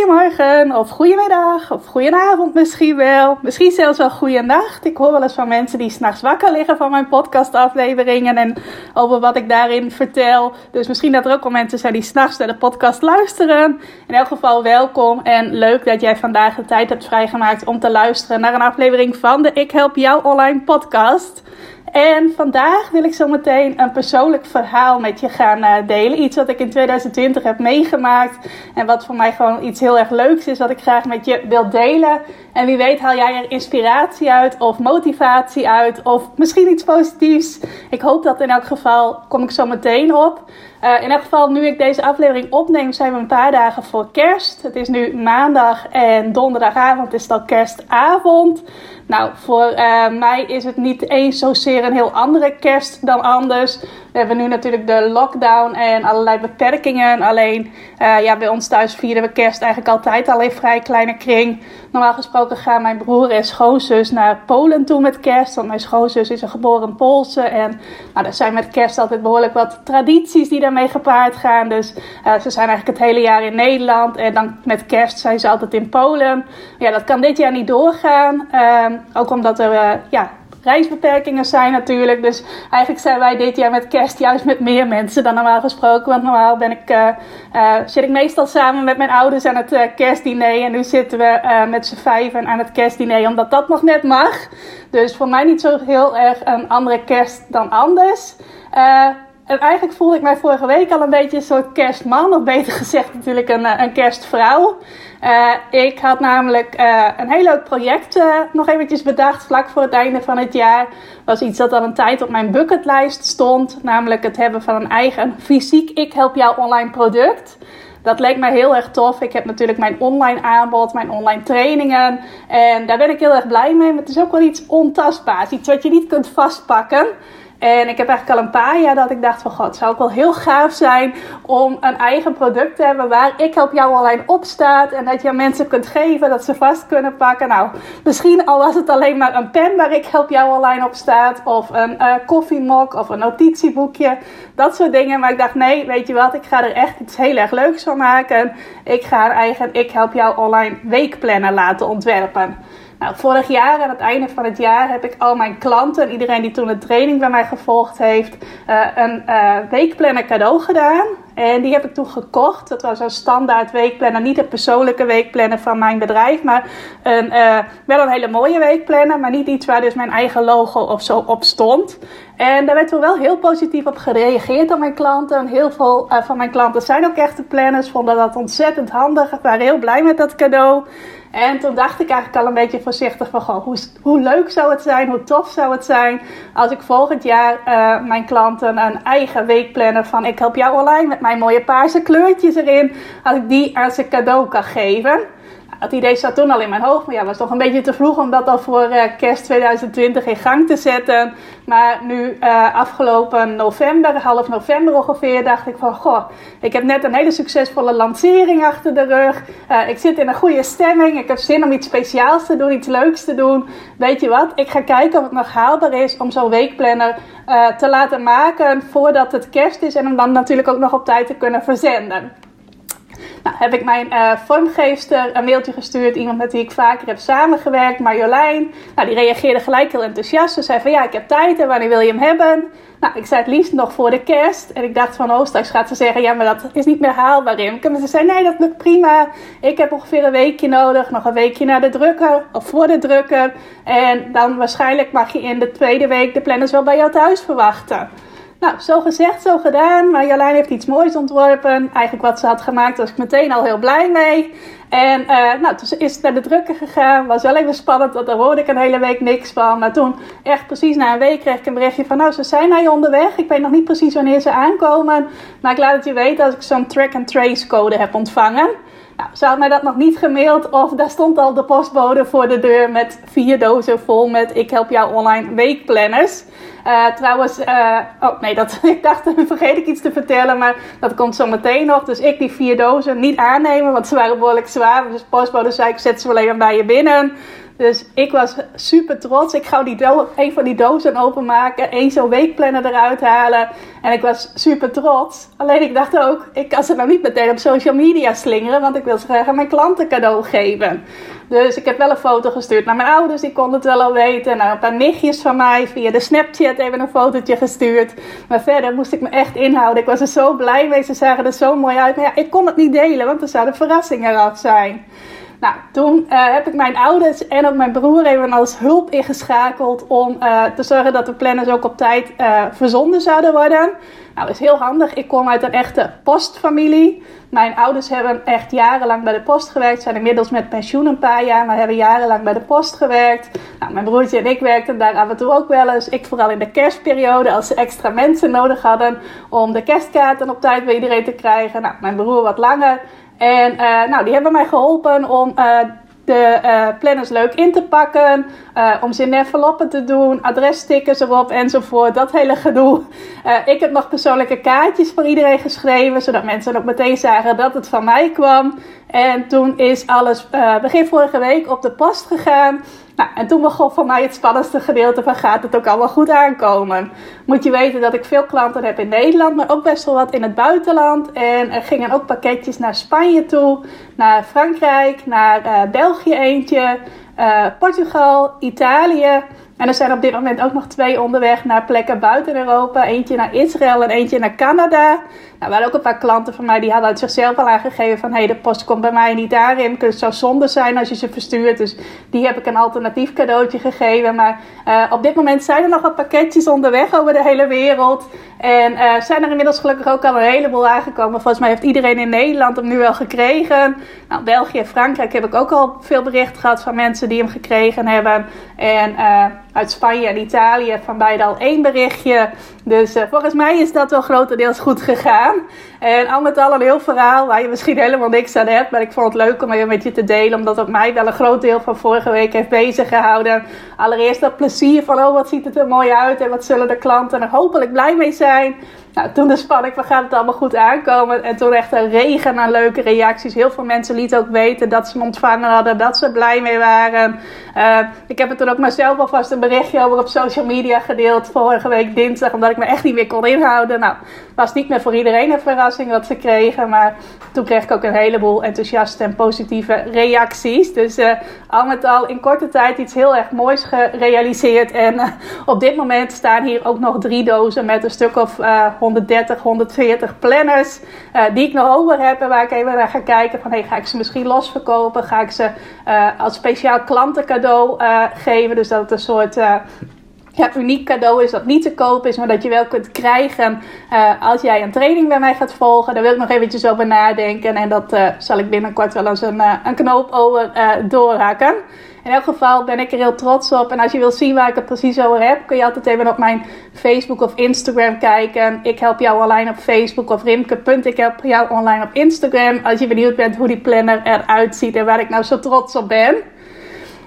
Goedemorgen of goedemiddag of goedenavond misschien wel. Misschien zelfs wel goeienacht. Ik hoor wel eens van mensen die s'nachts wakker liggen van mijn podcastafleveringen en over wat ik daarin vertel. Dus misschien dat er ook wel mensen zijn die s'nachts naar de podcast luisteren. In elk geval welkom en leuk dat jij vandaag de tijd hebt vrijgemaakt om te luisteren naar een aflevering van de Ik Help Jou Online podcast. En vandaag wil ik zo meteen een persoonlijk verhaal met je gaan uh, delen. Iets wat ik in 2020 heb meegemaakt. En wat voor mij gewoon iets heel erg leuks is. Wat ik graag met je wil delen. En wie weet haal jij er inspiratie uit. Of motivatie uit. Of misschien iets positiefs. Ik hoop dat in elk geval. Kom ik zo meteen op. Uh, in elk geval, nu ik deze aflevering opneem, zijn we een paar dagen voor kerst. Het is nu maandag en donderdagavond is al kerstavond. Nou, voor uh, mij is het niet eens zozeer een heel andere kerst dan anders. We hebben nu natuurlijk de lockdown en allerlei beperkingen. Alleen uh, ja, bij ons thuis vieren we kerst eigenlijk altijd al in vrij kleine kring. Normaal gesproken gaan mijn broer en schoonzus naar Polen toe met kerst. Want mijn schoonzus is een geboren Poolse. En nou, er zijn met kerst altijd behoorlijk wat tradities die gepaard gaan. Dus uh, ze zijn eigenlijk het hele jaar in Nederland. En dan met kerst zijn ze altijd in Polen. Ja, dat kan dit jaar niet doorgaan. Uh, ook omdat er uh, ja, reisbeperkingen zijn natuurlijk. Dus eigenlijk zijn wij dit jaar met kerst juist met meer mensen dan normaal gesproken. Want normaal ben ik, uh, zit ik meestal samen met mijn ouders aan het kerstdiner. En nu zitten we met z'n vijven aan het kerstdiner, omdat dat nog net mag. Dus voor mij niet zo heel erg een andere kerst dan anders. En eigenlijk voelde ik mij vorige week al een beetje een soort kerstman, of beter gezegd natuurlijk een, een kerstvrouw. Uh, ik had namelijk uh, een heel leuk project nog eventjes bedacht vlak voor het einde van het jaar. Was iets dat al een tijd op mijn bucketlijst stond. Namelijk het hebben van een eigen fysiek Ik Help Jou online product. Dat leek mij heel erg tof. Ik heb natuurlijk mijn online aanbod, mijn online trainingen. En daar ben ik heel erg blij mee. Maar het is ook wel iets ontastbaars. Iets wat je niet kunt vastpakken. En ik heb eigenlijk al een paar jaar dat ik dacht van god, zou ook wel heel gaaf zijn om een eigen product te hebben waar ik help jou alleen op staat. En dat je aan mensen kunt geven, dat ze vast kunnen pakken. Nou, misschien al was het alleen maar een pen waar ik help jou alleen op staat. Of een uh, koffiemok of een notitieboekje. Dat soort dingen. Maar ik dacht nee, weet je wat, ik ga er echt iets heel erg leuks van maken. Ik ga een eigen ik help jou online weekplanner laten ontwerpen. Nou, vorig jaar, aan het einde van het jaar, heb ik al mijn klanten, iedereen die toen een training bij mij gevolgd heeft, uh, een uh, weekplanner cadeau gedaan. En die heb ik toen gekocht. Dat was een standaard weekplanner. Niet een persoonlijke weekplanner van mijn bedrijf. Maar een, uh, wel een hele mooie weekplanner. Maar niet iets waar dus mijn eigen logo of zo op stond. En daar werd toen wel heel positief op gereageerd door mijn klanten. Heel veel van mijn klanten zijn ook echte planners. Vonden dat ontzettend handig. Waren heel blij met dat cadeau. En toen dacht ik eigenlijk al een beetje voorzichtig van, goh, hoe, leuk zou het zijn, hoe tof zou het zijn als ik volgend jaar uh, mijn klanten een eigen weekplanner van ik help jou online met mijn mooie paarse kleurtjes erin, als ik die aan ze cadeau kan geven. Dat idee zat toen al in mijn hoofd, maar ja, was toch een beetje te vroeg om dat al voor uh, kerst 2020 in gang te zetten. Maar nu uh, afgelopen november, half november ongeveer, dacht ik van, goh, ik heb net een hele succesvolle lancering achter de rug. Uh, ik zit in een goede stemming, ik heb zin om iets speciaals te doen, iets leuks te doen. Weet je wat, ik ga kijken of het nog haalbaar is om zo'n weekplanner te laten maken voordat het kerst is en hem dan natuurlijk ook nog op tijd te kunnen verzenden. Nou, heb ik mijn uh, vormgeefster een mailtje gestuurd. Iemand met wie ik vaker heb samengewerkt, Marjolein. Nou, die reageerde gelijk heel enthousiast. Ze zei van ja, ik heb tijd en wanneer wil je hem hebben? Nou, ik zei het liefst nog voor de kerst. En ik dacht van, oh, straks gaat ze zeggen, ja, maar dat is niet meer haalbaar, Rimke. Maar ze zei, nee, dat lukt prima. Ik heb ongeveer een weekje nodig. Nog een weekje naar de drukker, of voor de drukker. En dan waarschijnlijk mag je in de tweede week de planners wel bij jou thuis verwachten. Nou, zo gezegd, zo gedaan. Maar Jolijn heeft iets moois ontworpen. Eigenlijk wat ze had gemaakt, was ik meteen al heel blij mee. En uh, nou, toen is het naar de drukker gegaan. Was wel even spannend, want daar hoorde ik een hele week niks van. Maar toen, echt precies na een week, kreeg ik een berichtje van... Nou, ze zijn naar je onderweg. Ik weet nog niet precies wanneer ze aankomen. Maar ik laat het je weten als ik zo'n track-and-trace code heb ontvangen. Nou, ze had mij dat nog niet gemaild of daar stond al de postbode voor de deur met vier dozen vol met ik help jou online weekplanners. Uh, trouwens, uh, oh nee, dat, ik dacht, vergeet ik iets te vertellen, maar dat komt zo meteen nog. Dus ik die vier dozen niet aannemen, want ze waren behoorlijk zwaar. Dus de postbode zei, ik zet ze wel even bij je binnen. Dus ik was super trots. Ik ga die een van die dozen openmaken, één zo'n weekplanner eruit halen. En ik was super trots. Alleen ik dacht ook, ik kan ze nou niet meteen op social media slingeren, want ik wil ze graag aan mijn klanten cadeau geven. Dus ik heb wel een foto gestuurd naar mijn ouders, die konden het wel al weten. Nou, een paar nichtjes van mij via de Snapchat even een fotootje gestuurd. Maar verder moest ik me echt inhouden. Ik was er zo blij mee. Ze zagen er zo mooi uit. Maar ja, ik kon het niet delen, want er zouden verrassingen eraf zijn. Nou, toen uh, heb ik mijn ouders en ook mijn broer even als hulp ingeschakeld om uh, te zorgen dat de planners ook op tijd uh, verzonden zouden worden. Nou, is heel handig. Ik kom uit een echte postfamilie. Mijn ouders hebben echt jarenlang bij de post gewerkt. Zijn inmiddels met pensioen een paar jaar, maar hebben jarenlang bij de post gewerkt. Nou, mijn broertje en ik werkten daar af en toe ook wel eens. Ik vooral in de kerstperiode, als ze extra mensen nodig hadden om de kerstkaarten op tijd bij iedereen te krijgen. Nou, mijn broer wat langer. En uh, nou, die hebben mij geholpen om uh, de uh, planners leuk in te pakken, om ze in enveloppen te doen, adresstickers erop enzovoort. Dat hele gedoe. ik heb nog persoonlijke kaartjes voor iedereen geschreven, zodat mensen ook meteen zagen dat het van mij kwam. En toen is alles begin vorige week op de post gegaan. Nou, en toen begon voor mij het spannendste gedeelte van gaat het ook allemaal goed aankomen. Moet je weten dat ik veel klanten heb in Nederland, maar ook best wel wat in het buitenland. En er gingen ook pakketjes naar Spanje toe, naar Frankrijk, naar uh, België eentje, uh, Portugal, Italië. En er zijn op dit moment ook nog twee onderweg naar plekken buiten Europa. Eentje naar Israël en eentje naar Canada. Nou, waren ook een paar klanten van mij die hadden het zichzelf al aangegeven van... hé, hey, de post komt bij mij niet daarin. Het zou zonde zijn als je ze verstuurt. Dus die heb ik een alternatief cadeautje gegeven. Maar uh, op dit moment zijn er nog wat pakketjes onderweg over de hele wereld. En uh, zijn er inmiddels gelukkig ook al een heleboel aangekomen. Volgens mij heeft iedereen in Nederland hem nu wel gekregen. Nou, België en Frankrijk heb ik ook al veel bericht gehad van mensen die hem gekregen hebben. En uh, uit Spanje en Italië van beide al één berichtje. Dus volgens mij is dat wel grotendeels goed gegaan. En al met al een heel verhaal waar je misschien helemaal niks aan hebt. Maar ik vond het leuk om even met je te delen. Omdat het mij wel een groot deel van vorige week heeft bezig gehouden. Allereerst dat plezier van oh wat ziet het er mooi uit. En wat zullen de klanten er hopelijk blij mee zijn. Nou, toen de spanning van gaat het allemaal goed aankomen. En toen echt een regen aan leuke reacties. Heel veel mensen lieten ook weten dat ze hem ontvangen hadden. Dat ze blij mee waren. Uh, ik heb het toen ook mezelf alvast een berichtje over op social media gedeeld. Vorige week dinsdag. Omdat ik me echt niet meer kon inhouden. Nou, was niet meer voor iedereen een verrassing wat ze kregen. Maar toen kreeg ik ook een heleboel enthousiaste en positieve reacties. Dus uh, al met al in korte tijd iets heel erg moois gerealiseerd. En uh, op dit moment staan hier ook nog drie dozen met een stuk of 130, 140 planners die ik nog over heb. En waar ik even naar ga kijken van hey, ga ik ze misschien losverkopen? Ga ik ze als speciaal klantencadeau geven? Dus dat het een soort ja, uniek cadeau is dat niet te koop is, maar dat je wel kunt krijgen uh, als jij een training bij mij gaat volgen. Daar wil ik nog eventjes over nadenken en dat uh, zal ik binnenkort wel eens een, uh, een knoop over doorhakken. In elk geval ben ik er heel trots op. En als je wilt zien waar ik het precies over heb, kun je altijd even op mijn Facebook of Instagram kijken. Ik help jou online op Facebook of Rimke. Ik help jou online op Instagram. Als je benieuwd bent hoe die planner eruit ziet en waar ik nou zo trots op ben.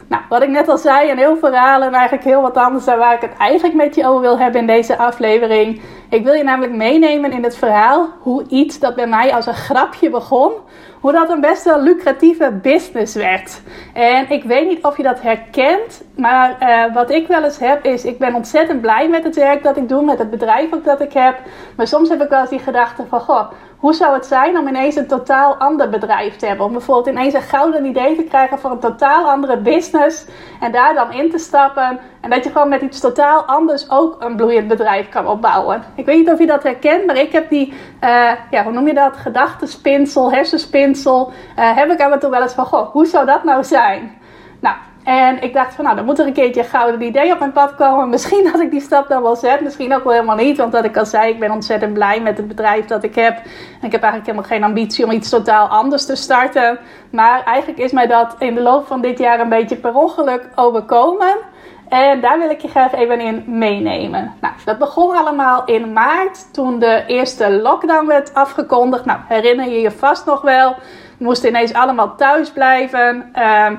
Nou, wat ik net al zei, een heel verhaal en eigenlijk heel wat anders dan waar ik het eigenlijk met je over wil hebben in deze aflevering. Ik wil je namelijk meenemen in het verhaal hoe iets dat bij mij als een grapje begon, hoe dat een best wel lucratieve business werd. En ik weet niet of je dat herkent, maar uh, wat ik wel eens heb is, ik ben ontzettend blij met het werk dat ik doe, met het bedrijf ook dat ik heb. Maar soms heb ik wel eens die gedachte van, goh, hoe zou het zijn om ineens een totaal ander bedrijf te hebben? Om bijvoorbeeld ineens een gouden idee te krijgen voor een totaal andere business en daar dan in te stappen. En dat je gewoon met iets totaal anders ook een bloeiend bedrijf kan opbouwen. Ik weet niet of je dat herkent, maar ik heb die, uh, ja, hoe noem je dat? Gedachtenspinsel, hersenspinsel. Uh, heb ik af en toe wel eens van, goh, hoe zou dat nou zijn? Nou, en ik dacht van nou, dan moet er een keertje een gouden idee op mijn pad komen. Misschien dat ik die stap dan wel zet, misschien ook wel helemaal niet. Want dat ik al zei, ik ben ontzettend blij met het bedrijf dat ik heb. En ik heb eigenlijk helemaal geen ambitie om iets totaal anders te starten. Maar eigenlijk is mij dat in de loop van dit jaar een beetje per ongeluk overkomen. En daar wil ik je graag even in meenemen. Nou, dat begon allemaal in maart toen de eerste lockdown werd afgekondigd. Nou, herinner je je vast nog wel. We moesten ineens allemaal thuis blijven. Ehm,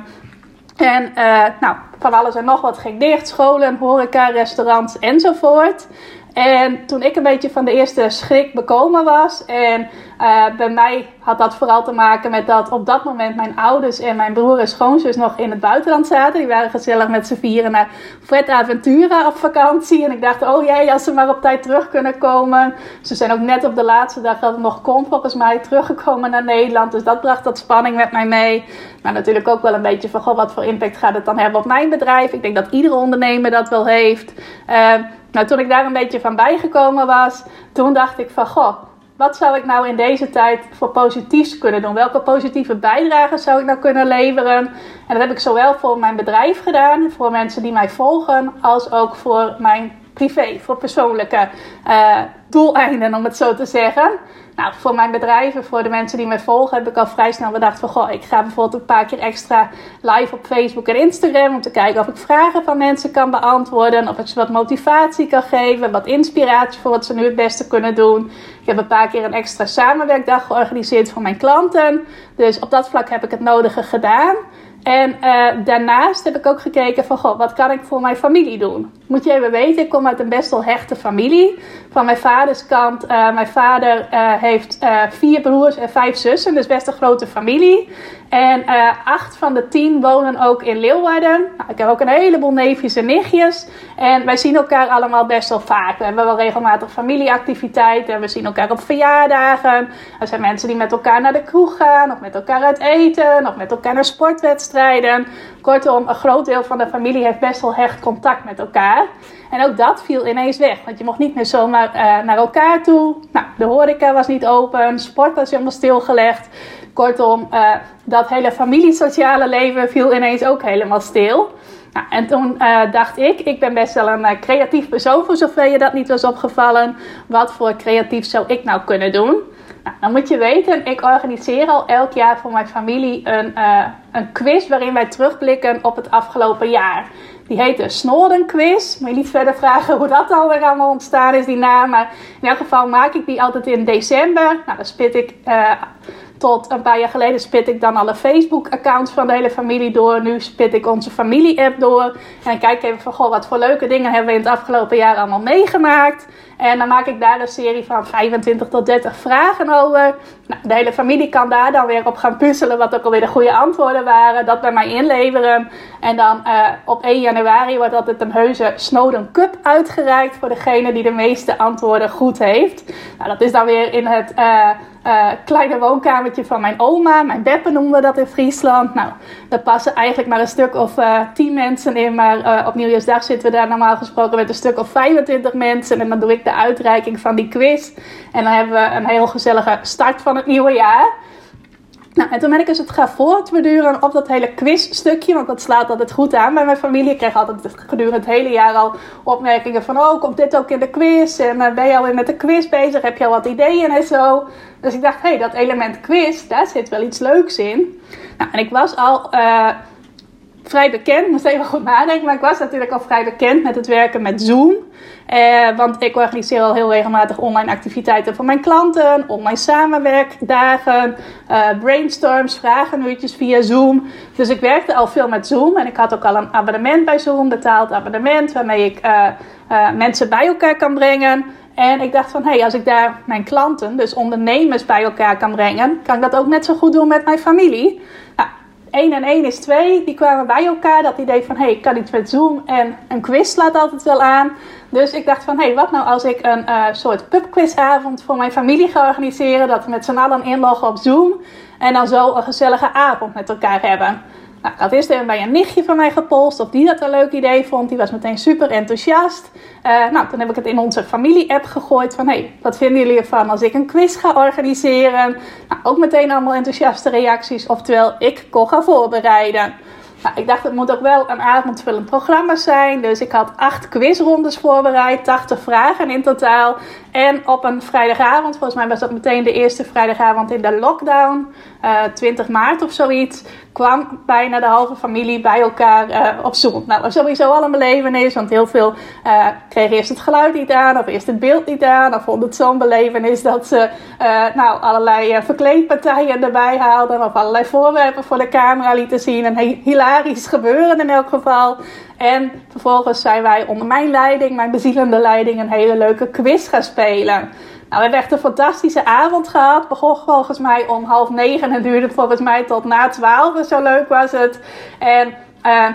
en uh, nou, van alles en nog wat ging dicht. Scholen, horeca, restaurants enzovoort. En toen ik een beetje van de eerste schrik bekomen was. En uh, bij mij had dat vooral te maken met dat op dat moment mijn ouders en mijn broer en schoonzus nog in het buitenland zaten. Die waren gezellig met z'n vieren naar Fred Aventura op vakantie. En ik dacht, oh jee, als ze maar op tijd terug kunnen komen. Ze zijn ook net op de laatste dag dat het nog kon, volgens mij, teruggekomen naar Nederland. Dus dat bracht dat spanning met mij mee. Maar natuurlijk ook wel een beetje van, goh, wat voor impact gaat het dan hebben op mijn bedrijf? Ik denk dat iedere ondernemer dat wel heeft. Uh, nou, toen ik daar een beetje van bijgekomen was, toen dacht ik van, goh, wat zou ik nou in deze tijd voor positiefs kunnen doen? Welke positieve bijdrage zou ik nou kunnen leveren? En dat heb ik zowel voor mijn bedrijf gedaan, voor mensen die mij volgen, als ook voor mijn privé, voor persoonlijke uh, doeleinden, om het zo te zeggen. Nou, voor mijn bedrijven, voor de mensen die mij volgen, heb ik al vrij snel bedacht van, goh, ik ga bijvoorbeeld een paar keer extra live op Facebook en Instagram om te kijken of ik vragen van mensen kan beantwoorden, of ik ze wat motivatie kan geven, wat inspiratie voor wat ze nu het beste kunnen doen. Ik heb een paar keer een extra samenwerkdag georganiseerd voor mijn klanten. Dus op dat vlak heb ik het nodige gedaan. En uh, daarnaast heb ik ook gekeken van, goh, wat kan ik voor mijn familie doen? Moet je even weten, ik kom uit een best wel hechte familie. Van mijn vaders kant, uh, mijn vader uh, heeft vier broers en vijf zussen, dus best een grote familie. En uh, acht van de tien wonen ook in Leeuwarden. Nou, ik heb ook een heleboel neefjes en nichtjes. En wij zien elkaar allemaal best wel vaak. We hebben wel regelmatig familieactiviteiten. We zien elkaar op verjaardagen. Er zijn mensen die met elkaar naar de kroeg gaan. Of met elkaar uit eten. Of met elkaar naar sportwedstrijden. Kortom, een groot deel van de familie heeft best wel hecht contact met elkaar. En ook dat viel ineens weg. Want je mocht niet meer zomaar uh, naar elkaar toe. Nou, de horeca was niet open. Sport was helemaal stilgelegd. Kortom, uh, dat hele familie-sociale leven viel ineens ook helemaal stil. Nou, en toen uh, dacht ik, ik ben best wel een creatief persoon, voor zover je dat niet was opgevallen. Wat voor creatief zou ik nou kunnen doen? Nou, dan moet je weten, ik organiseer al elk jaar voor mijn familie een, een quiz waarin wij terugblikken op het afgelopen jaar. Die heet de Snorden Quiz. Moet je niet verder vragen hoe dat alweer allemaal ontstaan is, die naam. Maar in elk geval maak ik die altijd in december. Nou, dan spit ik tot een paar jaar geleden spit ik dan alle Facebook-accounts van de hele familie door. Nu spit ik onze familie-app door. En kijk even van, goh, wat voor leuke dingen hebben we in het afgelopen jaar allemaal meegemaakt. En dan maak ik daar een serie van 25 tot 30 vragen over. Nou, de hele familie kan daar dan weer op gaan puzzelen wat ook alweer de goede antwoorden waren. Dat bij mij inleveren. En dan uh, op 1 januari wordt altijd een heuse Snowden Cup uitgereikt voor degene die de meeste antwoorden goed heeft. Nou, dat is dan weer in het uh, uh, kleine woonkamertje van mijn oma. Mijn beppe noemen we dat in Friesland. Nou, daar passen eigenlijk maar een stuk of 10 mensen in. Maar op Nieuwjaarsdag zitten we daar normaal gesproken met een stuk of 25 mensen. En dan doe ik de uitreiking van die quiz. En dan hebben we een heel gezellige start van het nieuwe jaar. Nou, en toen ben ik dus het gaan voortbeduren op dat hele quizstukje, want dat slaat altijd goed aan bij mijn familie. Kreeg altijd gedurende het hele jaar al opmerkingen van, oh, komt dit ook in de quiz? En uh, ben je alweer met de quiz bezig? Heb je al wat ideeën en zo? Dus ik dacht, hé, hey, dat element quiz, daar zit wel iets leuks in. Nou, en ik was al... Uh, vrij bekend, moest even goed nadenken, maar ik was natuurlijk al vrij bekend met het werken met Zoom. Eh, want ik organiseer al heel regelmatig online activiteiten voor mijn klanten, online samenwerkdagen, uh, brainstorms, vragenuurtjes via Zoom. Dus ik werkte al veel met Zoom en ik had ook al een abonnement bij Zoom, betaald abonnement, waarmee ik uh, mensen bij elkaar kan brengen. En ik dacht van, hé, hey, als ik daar mijn klanten, dus ondernemers bij elkaar kan brengen, kan ik dat ook net zo goed doen met mijn familie. Nou, 1 en 1 is 2, die kwamen bij elkaar. Dat idee van, hé, hey, ik kan iets met Zoom en een quiz slaat altijd wel aan. Dus ik dacht van, hé, hey, wat nou als ik een uh, soort pubquizavond voor mijn familie ga organiseren. Dat we met z'n allen inloggen op Zoom. En dan zo een gezellige avond met elkaar hebben. Nou, ik had eerst bij een nichtje van mij gepolst of die dat een leuk idee vond. Die was meteen super enthousiast. Uh, nou, toen heb ik het in onze familie-app gegooid van... hé, hey, wat vinden jullie ervan als ik een quiz ga organiseren? Nou, ook meteen allemaal enthousiaste reacties. Oftewel, ik kon gaan voorbereiden. Nou, ik dacht, het moet ook wel een avondvullend programma zijn. Dus ik had acht quizrondes voorbereid, 80 vragen in totaal. En op een vrijdagavond, volgens mij was dat meteen de eerste vrijdagavond in de lockdown, 20 maart of zoiets, kwam bijna de halve familie bij elkaar uh, op Zoom. Nou, was sowieso al een belevenis, want heel veel uh, kregen eerst het geluid niet aan, of eerst het beeld niet aan, of vonden het zo'n belevenis dat ze nou, allerlei verkleedpartijen erbij haalden, of allerlei voorwerpen voor de camera lieten zien. Een hilarisch gebeuren in elk geval. En vervolgens zijn wij onder mijn leiding, mijn bezielende leiding, een hele leuke quiz gaan spelen. Nou, we hebben echt een fantastische avond gehad. Begon volgens mij om half negen en duurde volgens mij tot na twaalf. Zo leuk was het. En uh,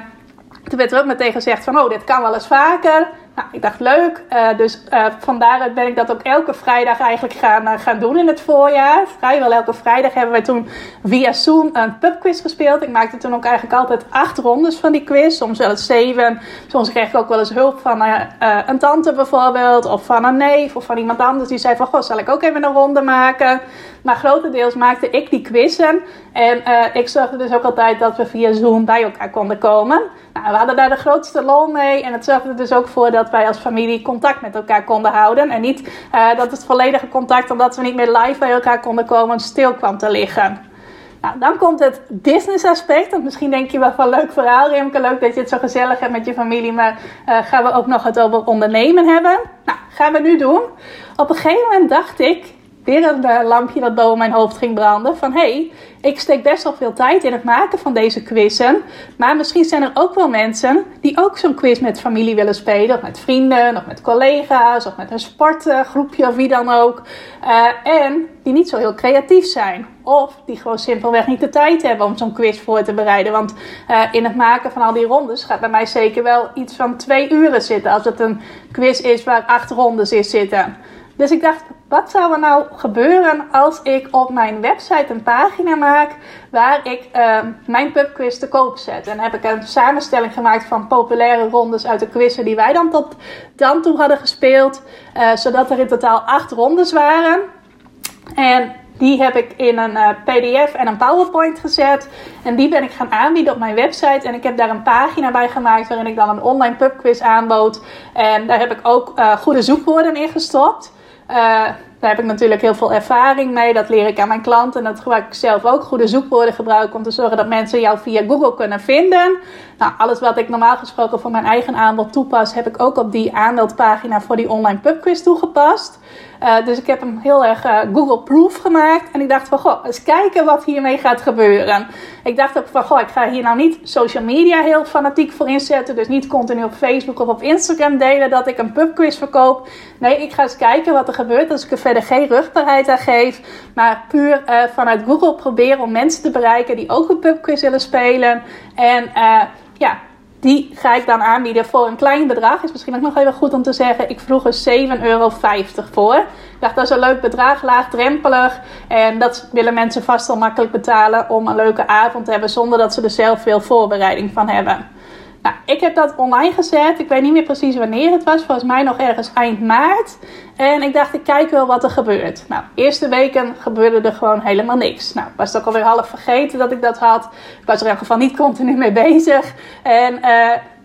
toen werd er ook meteen gezegd van, oh, dit kan wel eens vaker. Nou, ik dacht leuk. Uh, dus uh, van daaruit ben ik dat ook elke vrijdag eigenlijk gaan, uh, gaan doen in het voorjaar. Vrijwel elke vrijdag hebben wij toen via Zoom een pubquiz gespeeld. Ik maakte toen ook eigenlijk altijd acht rondes van die quiz. Soms wel eens zeven. Soms kreeg ik ook wel eens hulp van een tante bijvoorbeeld. Of van een neef of van iemand anders die zei van... Goh, zal ik ook even een ronde maken? Maar grotendeels maakte ik die quizzen. En ik zorgde dus ook altijd dat we via Zoom bij elkaar konden komen. Nou, we hadden daar de grootste lol mee. En het zorgde dus ook voor dat wij als familie contact met elkaar konden houden. En niet uh, dat het volledige contact, omdat we niet meer live bij elkaar konden komen, stil kwam te liggen. Nou, dan komt het business aspect. Want misschien denk je wel van leuk verhaal, Rimke. Leuk dat je het zo gezellig hebt met je familie. Maar uh, gaan we ook nog het over ondernemen hebben? Nou, gaan we nu doen. Op een gegeven moment dacht ik, weer een lampje dat boven mijn hoofd ging branden. Van hé, hey, ik steek best wel veel tijd in het maken van deze quizzen. Maar misschien zijn er ook wel mensen die ook zo'n quiz met familie willen spelen. Of met vrienden, of met collega's, of met een sportgroepje of wie dan ook. Uh, en die niet zo heel creatief zijn. Of die gewoon simpelweg niet de tijd hebben om zo'n quiz voor te bereiden. Want uh, in het maken van al die rondes gaat bij mij zeker wel iets van twee uren zitten. Als het een quiz is waar acht rondes in zitten. Dus ik dacht, wat zou er nou gebeuren als ik op mijn website een pagina maak waar ik uh, mijn pubquiz te koop zet? En heb ik een samenstelling gemaakt van populaire rondes uit de quizzen die wij dan tot dan toe hadden gespeeld. Uh, zodat er in totaal acht rondes waren. En die heb ik in een uh, PDF en een PowerPoint gezet. En die ben ik gaan aanbieden op mijn website. En ik heb daar een pagina bij gemaakt waarin ik dan een online pubquiz aanbood. En daar heb ik ook uh, goede zoekwoorden in gestopt. Uh, daar heb ik natuurlijk heel veel ervaring mee. Dat leer ik aan mijn klanten. En dat gebruik ik zelf ook. Goede zoekwoorden gebruiken om te zorgen dat mensen jou via Google kunnen vinden. Nou, alles wat ik normaal gesproken voor mijn eigen aanbod toepas, heb ik ook op die aanmeldpagina voor die online pubquiz toegepast. Uh, dus ik heb hem heel erg uh, Google-proof gemaakt. En ik dacht van, goh, eens kijken wat hiermee gaat gebeuren. Ik dacht ook van, goh, ik ga hier nou niet social media heel fanatiek voor inzetten. Dus niet continu op Facebook of op Instagram delen dat ik een pubquiz verkoop. Nee, ik ga eens kijken wat er gebeurt als ik er verder geen rugbaarheid aan geef. Maar puur uh, vanuit Google proberen om mensen te bereiken die ook een pubquiz willen spelen. En ja, die ga ik dan aanbieden voor een klein bedrag. Is misschien ook nog even goed om te zeggen. Ik vroeg er 7,50 euro voor. Ik dacht, dat is een leuk bedrag, laagdrempelig. En dat willen mensen vast wel makkelijk betalen om een leuke avond te hebben. Zonder dat ze er zelf veel voorbereiding van hebben. Nou, ik heb dat online gezet. Ik weet niet meer precies wanneer het was. Volgens mij nog ergens eind maart. En ik dacht, ik kijk wel wat er gebeurt. Nou, eerste weken gebeurde er gewoon helemaal niks. Nou, was ook alweer half vergeten dat ik dat had. Ik was er in ieder geval niet continu mee bezig. En uh,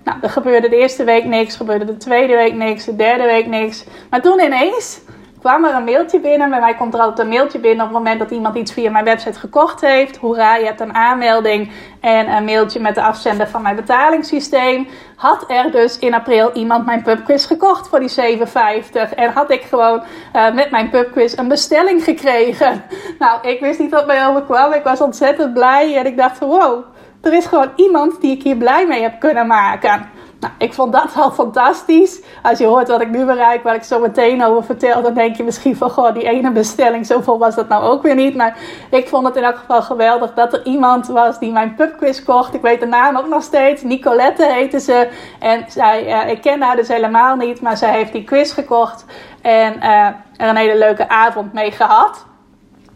nou, er gebeurde de eerste week niks. Gebeurde de tweede week niks. De derde week niks. Maar toen ineens kwam er een mailtje binnen. Bij mij komt er altijd een mailtje binnen op het moment dat iemand iets via mijn website gekocht heeft. Hoera, je hebt een aanmelding en een mailtje met de afzender van mijn betalingssysteem. Had er dus in april iemand mijn pubquiz gekocht voor die 7,50. En had ik gewoon uh, met mijn pubquiz een bestelling gekregen. Nou, ik wist niet wat mij overkwam. Ik was ontzettend blij en ik dacht wow, er is gewoon iemand die ik hier blij mee heb kunnen maken. Nou, ik vond dat al fantastisch. Als je hoort wat ik nu bereik, waar ik zo meteen over vertel, dan denk je misschien van, goh, die ene bestelling, zoveel was dat nou ook weer niet. Maar ik vond het in elk geval geweldig dat er iemand was die mijn pubquiz kocht. Ik weet de naam ook nog steeds. Nicolette heette ze. En zij, uh, ik ken haar dus helemaal niet, maar zij heeft die quiz gekocht. En uh, er een hele leuke avond mee gehad.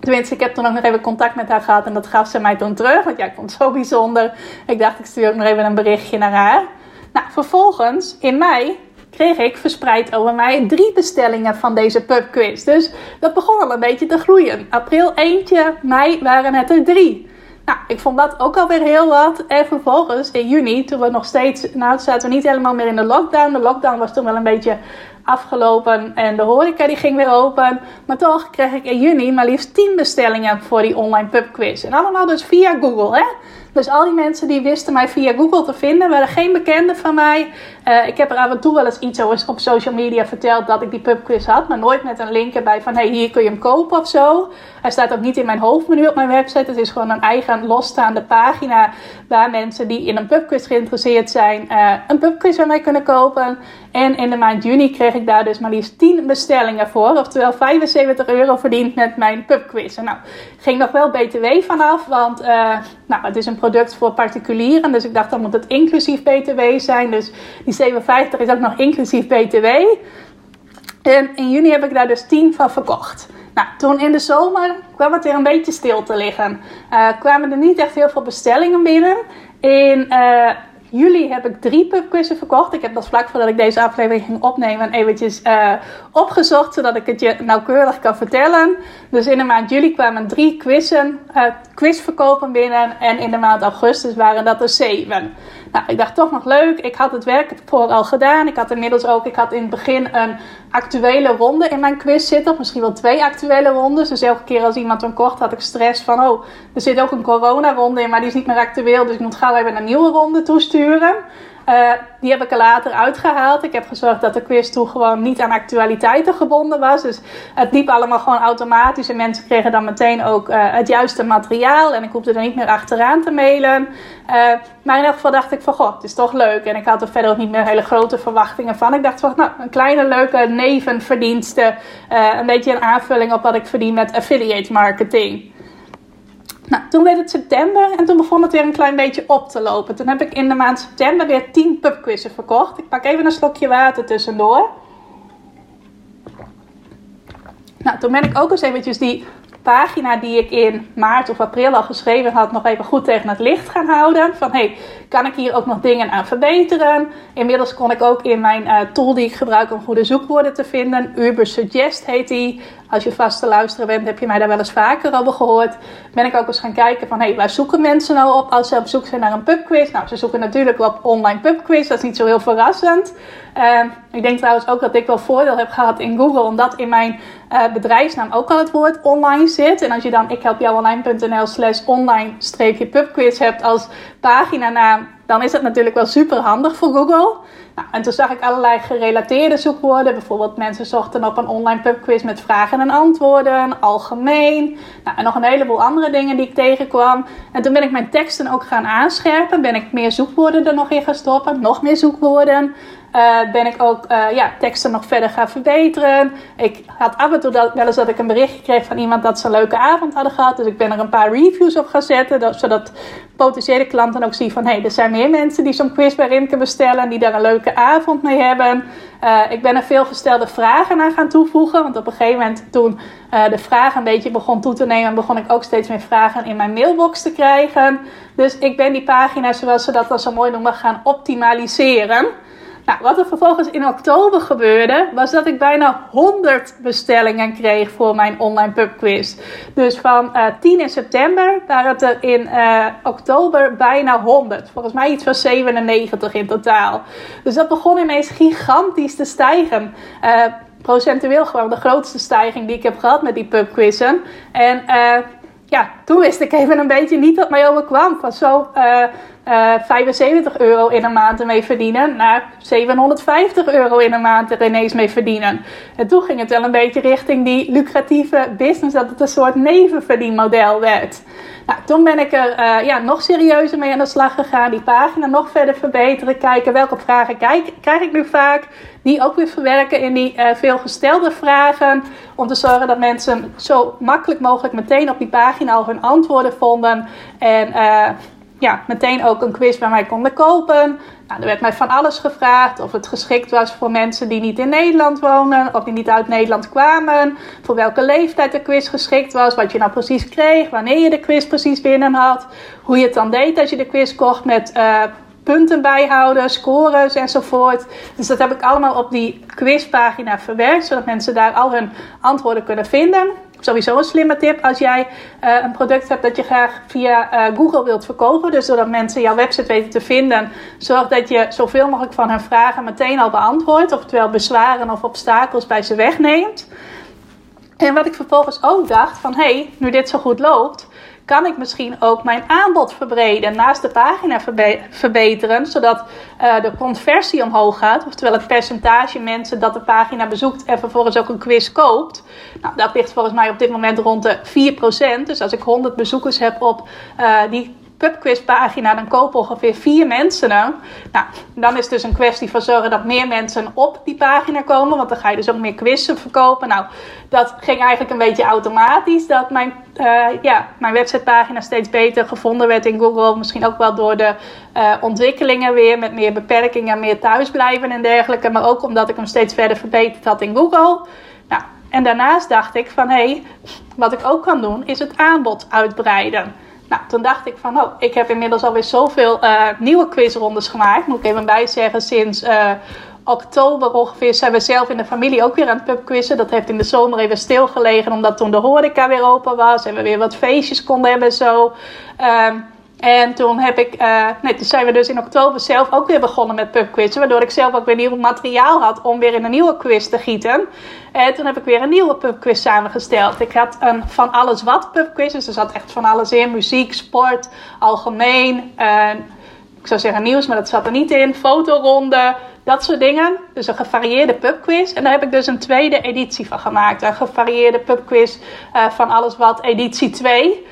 Tenminste, ik heb toen ook nog even contact met haar gehad en dat gaf ze mij toen terug. Want ja, ik vond het zo bijzonder. Ik dacht, ik stuur ook nog even een berichtje naar haar. Nou, vervolgens in mei kreeg ik verspreid over mij drie bestellingen van deze pubquiz. Dus dat begon al een beetje te groeien. April eentje, mei waren het er drie. Nou, ik vond dat ook alweer heel wat. En vervolgens in juni, toen we nog steeds, nou, zaten we niet helemaal meer in de lockdown. De lockdown was toen wel een beetje afgelopen en de horeca die ging weer open. Maar toch kreeg ik in juni maar liefst 10 bestellingen voor die online pubquiz. En allemaal dus via Google, hè? Dus al die mensen die wisten mij via Google te vinden, waren geen bekenden van mij. Uh, ik heb er af en toe wel eens iets op social media verteld dat ik die pubquiz had, maar nooit met een link erbij van hey, hier kun je hem kopen of zo. Hij staat ook niet in mijn hoofdmenu op mijn website. Het is gewoon een eigen losstaande pagina waar mensen die in een pubquiz geïnteresseerd zijn, uh, een pubquiz bij mij kunnen kopen. En in de maand juni kreeg ik daar dus maar liefst 10 bestellingen voor. Oftewel 75 euro verdiend met mijn pubquiz. En nou, ging nog wel BTW vanaf, want uh, nou, het is een product voor particulieren. Dus ik dacht dan moet het inclusief BTW zijn. Dus die 57 is ook nog inclusief BTW. En in juni heb ik daar dus 10 van verkocht. Nou, toen in de zomer kwam het weer een beetje stil te liggen. Uh, kwamen er niet echt heel veel bestellingen binnen. In uh, juli heb ik drie pubquizzen verkocht. Ik heb dat vlak voordat ik deze aflevering ging opnemen eventjes uh, opgezocht, zodat ik het je nauwkeurig kan vertellen. Dus in de maand juli kwamen drie quizzen, uh, quizverkopen binnen en in de maand augustus waren dat er zeven. Nou, ik dacht toch nog leuk. Ik had het werk voor al gedaan. Ik had inmiddels ook, ik had in het begin een actuele ronde in mijn quiz zitten. Of misschien wel twee actuele rondes. Dus elke keer als iemand een kocht, had ik stress van, oh, er zit ook een corona-ronde in, maar die is niet meer actueel. Dus ik moet gauw even een nieuwe ronde toesturen. Uh, die heb ik er later uitgehaald. Ik heb gezorgd dat de quiz toen gewoon niet aan actualiteiten gebonden was. Dus het liep allemaal gewoon automatisch. En mensen kregen dan meteen ook uh, het juiste materiaal. En ik hoefde er niet meer achteraan te mailen. Uh, maar in elk geval dacht ik van, god, het is toch leuk. En ik had er verder ook niet meer hele grote verwachtingen van. Ik dacht van, nou, een kleine leuke nevenverdienste. een beetje een aanvulling op wat ik verdien met affiliate marketing. Nou, toen werd het september en toen begon het weer een klein beetje op te lopen. Toen heb ik in de maand september weer 10 pubquizzen verkocht. Ik pak even een slokje water tussendoor. Nou, toen ben ik ook eens eventjes die pagina die ik in maart of april al geschreven had, nog even goed tegen het licht gaan houden. Van hey, kan ik hier ook nog dingen aan verbeteren? Inmiddels kon ik ook in mijn uh, tool die ik gebruik om goede zoekwoorden te vinden, Uber Suggest heet die. Als je vast te luisteren bent, heb je mij daar wel eens vaker over gehoord. Ben ik ook eens gaan kijken van, hé, hey, waar zoeken mensen nou op als ze op zoek zijn naar een pubquiz? Nou, ze zoeken natuurlijk op online pubquiz. Dat is niet zo heel verrassend. Uh, ik denk trouwens ook dat ik wel voordeel heb gehad in Google, omdat in mijn uh, bedrijfsnaam ook al het woord online zit. En als je dan ikhelpjouonline.nl slash online-pubquiz hebt als paginanaam, dan is het natuurlijk wel super handig voor Google. Nou, en toen zag ik allerlei gerelateerde zoekwoorden. Bijvoorbeeld mensen zochten op een online pubquiz met vragen en antwoorden, algemeen. Nou, en nog een heleboel andere dingen die ik tegenkwam. En toen ben ik mijn teksten ook gaan aanscherpen. Ben ik meer zoekwoorden er nog in gaan stoppen. Nog meer zoekwoorden. Uh, ben ik ook uh, ja, teksten nog verder gaan verbeteren. Ik had af en toe dat, wel eens dat ik een berichtje kreeg van iemand dat ze een leuke avond hadden gehad. Dus ik ben er een paar reviews op gaan zetten. Dat, zodat potentiële klanten ook zien van... hé, hey, er zijn meer mensen die zo'n quiz bij Rimke bestellen... en die daar een leuke avond mee hebben. Uh, ik ben er veel gestelde vragen aan gaan toevoegen. Want op een gegeven moment toen de vraag een beetje begon toe te nemen... begon ik ook steeds meer vragen in mijn mailbox te krijgen. Dus ik ben die pagina's, zoals ze dat dan zo mooi noemen, gaan optimaliseren... Nou, wat er vervolgens in oktober gebeurde, was dat ik bijna 100 bestellingen kreeg voor mijn online pubquiz. Dus van uh, eh, 10 in september waren het er in uh, oktober bijna 100. Volgens mij iets van 97 in totaal. Dus dat begon ineens gigantisch te stijgen. Uh, procentueel gewoon de grootste stijging die ik heb gehad met die pubquizzen. En ja, toen wist ik even een beetje niet wat mij overkwam. Van zo uh, eh, 75 euro in een maand ermee verdienen naar 750 euro in een maand er ineens mee verdienen. En toen ging het wel een beetje richting die lucratieve business, dat het een soort nevenverdienmodel werd. Nou, toen ben ik er uh, ja, nog serieuzer mee aan de slag gegaan. Die pagina nog verder verbeteren. Kijken welke vragen krijg ik nu vaak. Die ook weer verwerken in die uh, veel gestelde vragen. Om te zorgen dat mensen zo makkelijk mogelijk meteen op die pagina al hun antwoorden vonden. En uh, ja, meteen ook een quiz bij mij konden kopen. Nou, er werd mij van alles gevraagd. Of het geschikt was voor mensen die niet in Nederland wonen. Of die niet uit Nederland kwamen. Voor welke leeftijd de quiz geschikt was. Wat je nou precies kreeg. Wanneer je de quiz precies binnen had. Hoe je het dan deed als je de quiz kocht met uh, punten bijhouden, scores enzovoort. Dus dat heb ik allemaal op die quizpagina verwerkt. Zodat mensen daar al hun antwoorden kunnen vinden. Sowieso een slimme tip als jij uh, een product hebt dat je graag via uh, Google wilt verkopen. Dus zodat mensen jouw website weten te vinden. Zorg dat je zoveel mogelijk van hun vragen meteen al beantwoordt. Oftewel bezwaren of obstakels bij ze wegneemt. En wat ik vervolgens ook dacht van hé, hey, nu dit zo goed loopt, kan ik misschien ook mijn aanbod verbreden. Naast de pagina verbeteren, zodat uh, de conversie omhoog gaat. Oftewel het percentage mensen dat de pagina bezoekt en vervolgens ook een quiz koopt. Nou, dat ligt volgens mij op dit moment rond de 4%. Dus als ik 100 bezoekers heb op uh, die pubquizpagina, dan kopen ongeveer vier mensen hem. Nou, dan is het dus een kwestie van zorgen dat meer mensen op die pagina komen. Want dan ga je dus ook meer quizzen verkopen. Nou, dat ging eigenlijk een beetje automatisch. Dat mijn, uh, ja, mijn websitepagina steeds beter gevonden werd in Google. Misschien ook wel door de uh, ontwikkelingen weer. Met meer beperkingen, meer thuisblijven en dergelijke. Maar ook omdat ik hem steeds verder verbeterd had in Google. Nou, en daarnaast dacht ik van hé, hey, wat ik ook kan doen is het aanbod uitbreiden. Nou, toen dacht ik van, oh, ik heb inmiddels alweer zoveel uh, nieuwe quizrondes gemaakt. Moet ik even bij zeggen, sinds uh, oktober ongeveer zijn we zelf in de familie ook weer aan het pubquizzen. Dat heeft in de zomer even stilgelegen, omdat toen de horeca weer open was. En we weer wat feestjes konden hebben zo. Um, en toen, heb ik, uh, nee, toen zijn we dus in oktober zelf ook weer begonnen met pubquizzen. Waardoor ik zelf ook weer nieuw materiaal had om weer in een nieuwe quiz te gieten. En toen heb ik weer een nieuwe pubquiz samengesteld. Ik had een van alles wat pubquiz. Dus er zat echt van alles in. Muziek, sport, algemeen. Uh, ik zou zeggen nieuws, maar dat zat er niet in. Fotoronde, dat soort dingen. Dus een gevarieerde pubquiz. En daar heb ik dus een tweede editie van gemaakt. Een gevarieerde pubquiz uh, van alles wat editie 2.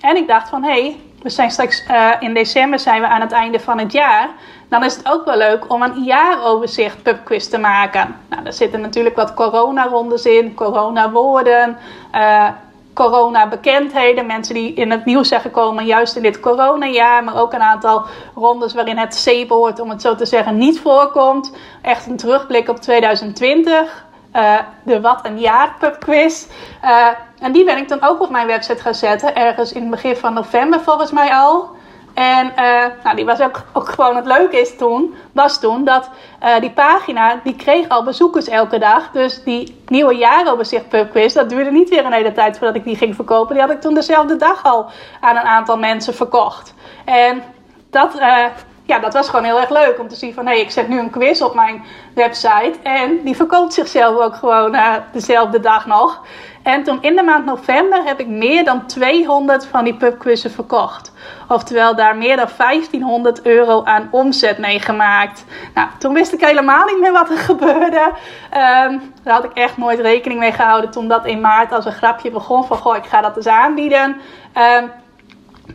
En ik dacht van, hé, hey, we zijn straks uh, in december zijn we aan het einde van het jaar. Dan is het ook wel leuk om een jaaroverzicht pubquiz te maken. Nou, daar zitten natuurlijk wat corona-rondes in, corona-woorden, uh, corona-bekendheden. Mensen die in het nieuws zijn gekomen juist in dit coronajaar. Maar ook een aantal rondes waarin het C-woord, om het zo te zeggen, niet voorkomt. Echt een terugblik op 2020. Uh, de Wat een Jaar pubquiz. Uh, en die ben ik dan ook op mijn website gaan zetten. Ergens in het begin van november volgens mij al. En uh, nou, die was ook, ook gewoon het leuke is toen, was toen dat die pagina, die kreeg al bezoekers elke dag. Dus die nieuwe jaaroverzicht pubquiz, dat duurde niet weer een hele tijd voordat ik die ging verkopen. Die had ik toen dezelfde dag al aan een aantal mensen verkocht. En dat, ja, dat was gewoon heel erg leuk om te zien van hé, hey, ik zet nu een quiz op mijn website en die verkoopt zichzelf ook gewoon uh, dezelfde dag nog. En toen in de maand november heb ik meer dan 200 van die pubquizzen verkocht. Oftewel daar meer dan 1500 euro aan omzet mee gemaakt. Nou, toen wist ik helemaal niet meer wat er gebeurde. Um, daar had ik echt nooit rekening mee gehouden toen dat in maart als een grapje begon van goh, ik ga dat eens aanbieden. Um,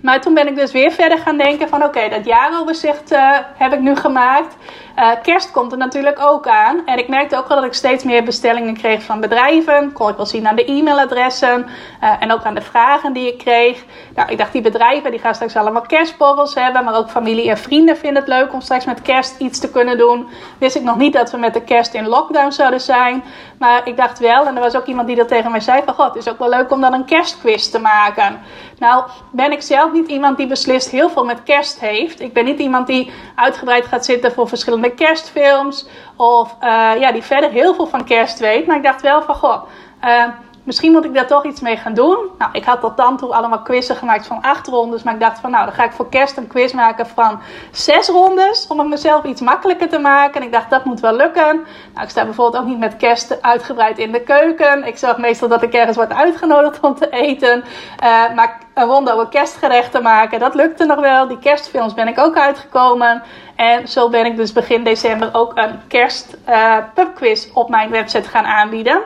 maar toen ben ik dus weer verder gaan denken van oké, dat jaaroverzicht uh, heb ik nu gemaakt. Uh, kerst komt er natuurlijk ook aan. En ik merkte ook wel dat ik steeds meer bestellingen kreeg van bedrijven. Kon ik wel zien aan de e-mailadressen. Uh, en ook aan de vragen die ik kreeg. Nou, ik dacht, die bedrijven die gaan straks allemaal kerstborrels hebben. Maar ook familie en vrienden vinden het leuk om straks met kerst iets te kunnen doen. Wist ik nog niet dat we met de kerst in lockdown zouden zijn. Maar ik dacht wel, en er was ook iemand die dat tegen mij zei: van god, het is ook wel leuk om dan een kerstquiz te maken. Nou, ben ik zelf niet iemand die beslist heel veel met kerst heeft. Ik ben niet iemand die uitgebreid gaat zitten voor verschillende kerstfilms. Of uh, ja, die verder heel veel van kerst weet. Maar ik dacht wel van, goh, uh, misschien moet ik daar toch iets mee gaan doen. Nou, ik had tot dan toe allemaal quizzen gemaakt van acht rondes. Maar ik dacht van, nou, dan ga ik voor kerst een quiz maken van zes rondes. Om het mezelf iets makkelijker te maken. En ik dacht, dat moet wel lukken. Nou, ik sta bijvoorbeeld ook niet met kerst uitgebreid in de keuken. Ik zorg meestal dat ik ergens word uitgenodigd om te eten. Uh, maar een ronde over kerstgerechten maken, dat lukte nog wel. Die kerstfilms ben ik ook uitgekomen. En zo ben ik dus begin december ook een kerst uh, pubquiz op mijn website gaan aanbieden.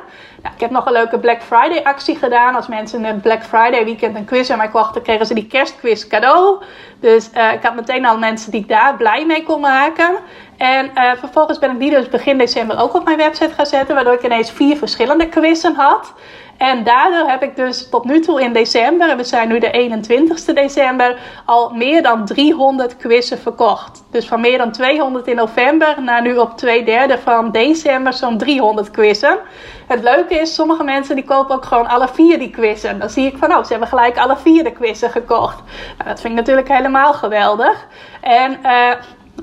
Ik heb nog een leuke Black Friday actie gedaan. Als mensen een Black Friday weekend een quiz aan mij kochten, kregen ze die kerstquiz cadeau. Dus uh, ik had meteen al mensen die ik daar blij mee kon maken. En uh, vervolgens ben ik die dus begin december ook op mijn website gaan zetten. Waardoor ik ineens vier verschillende quizzen had. En daardoor heb ik dus tot nu toe in december, en we zijn nu de 21ste december, al meer dan 300 quizzen verkocht. Dus van meer dan 200 in november naar nu op twee derde van december zo'n 300 quizzen. Het leuke is, sommige mensen die kopen ook gewoon alle vier die quizzen. Dan zie ik van, oh, ze hebben gelijk alle vier de quizzen gekocht. Nou, dat vind ik natuurlijk helemaal geweldig. En uh,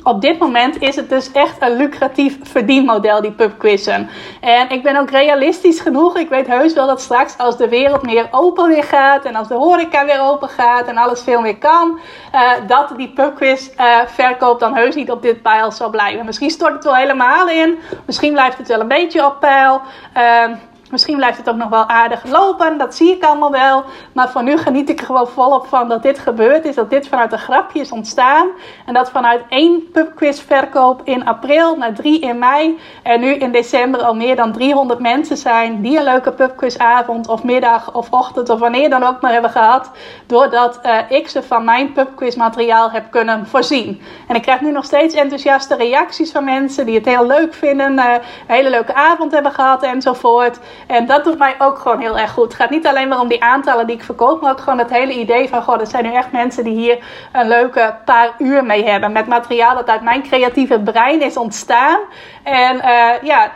op dit moment is het dus echt een lucratief verdienmodel, die pubquizzen. En ik ben ook realistisch genoeg. Ik weet heus wel dat straks als de wereld meer open weer gaat en als de horeca weer open gaat en alles veel meer kan, uh, dat die pubquiz uh, verkoop dan heus niet op dit pijl zal blijven. Misschien stort het wel helemaal in. Misschien blijft het wel een beetje op peil. Uh, Misschien blijft het ook nog wel aardig lopen, dat zie ik allemaal wel. Maar voor nu geniet ik er gewoon volop van dat dit gebeurd is. Dat dit vanuit een grapje is ontstaan. En dat vanuit één pubquiz verkoop in april naar drie in mei. En nu in december al meer dan 300 mensen zijn die een leuke pubquizavond of middag of ochtend of wanneer dan ook maar hebben gehad. Doordat uh, ik ze van mijn pubquiz materiaal heb kunnen voorzien. En ik krijg nu nog steeds enthousiaste reacties van mensen die het heel leuk vinden. Uh, een hele leuke avond hebben gehad enzovoort. En dat doet mij ook gewoon heel erg goed. Het gaat niet alleen maar om die aantallen die ik verkoop, maar ook gewoon het hele idee van: goh, er zijn nu echt mensen die hier een leuke paar uur mee hebben. Met materiaal dat uit mijn creatieve brein is ontstaan. En uh, ja,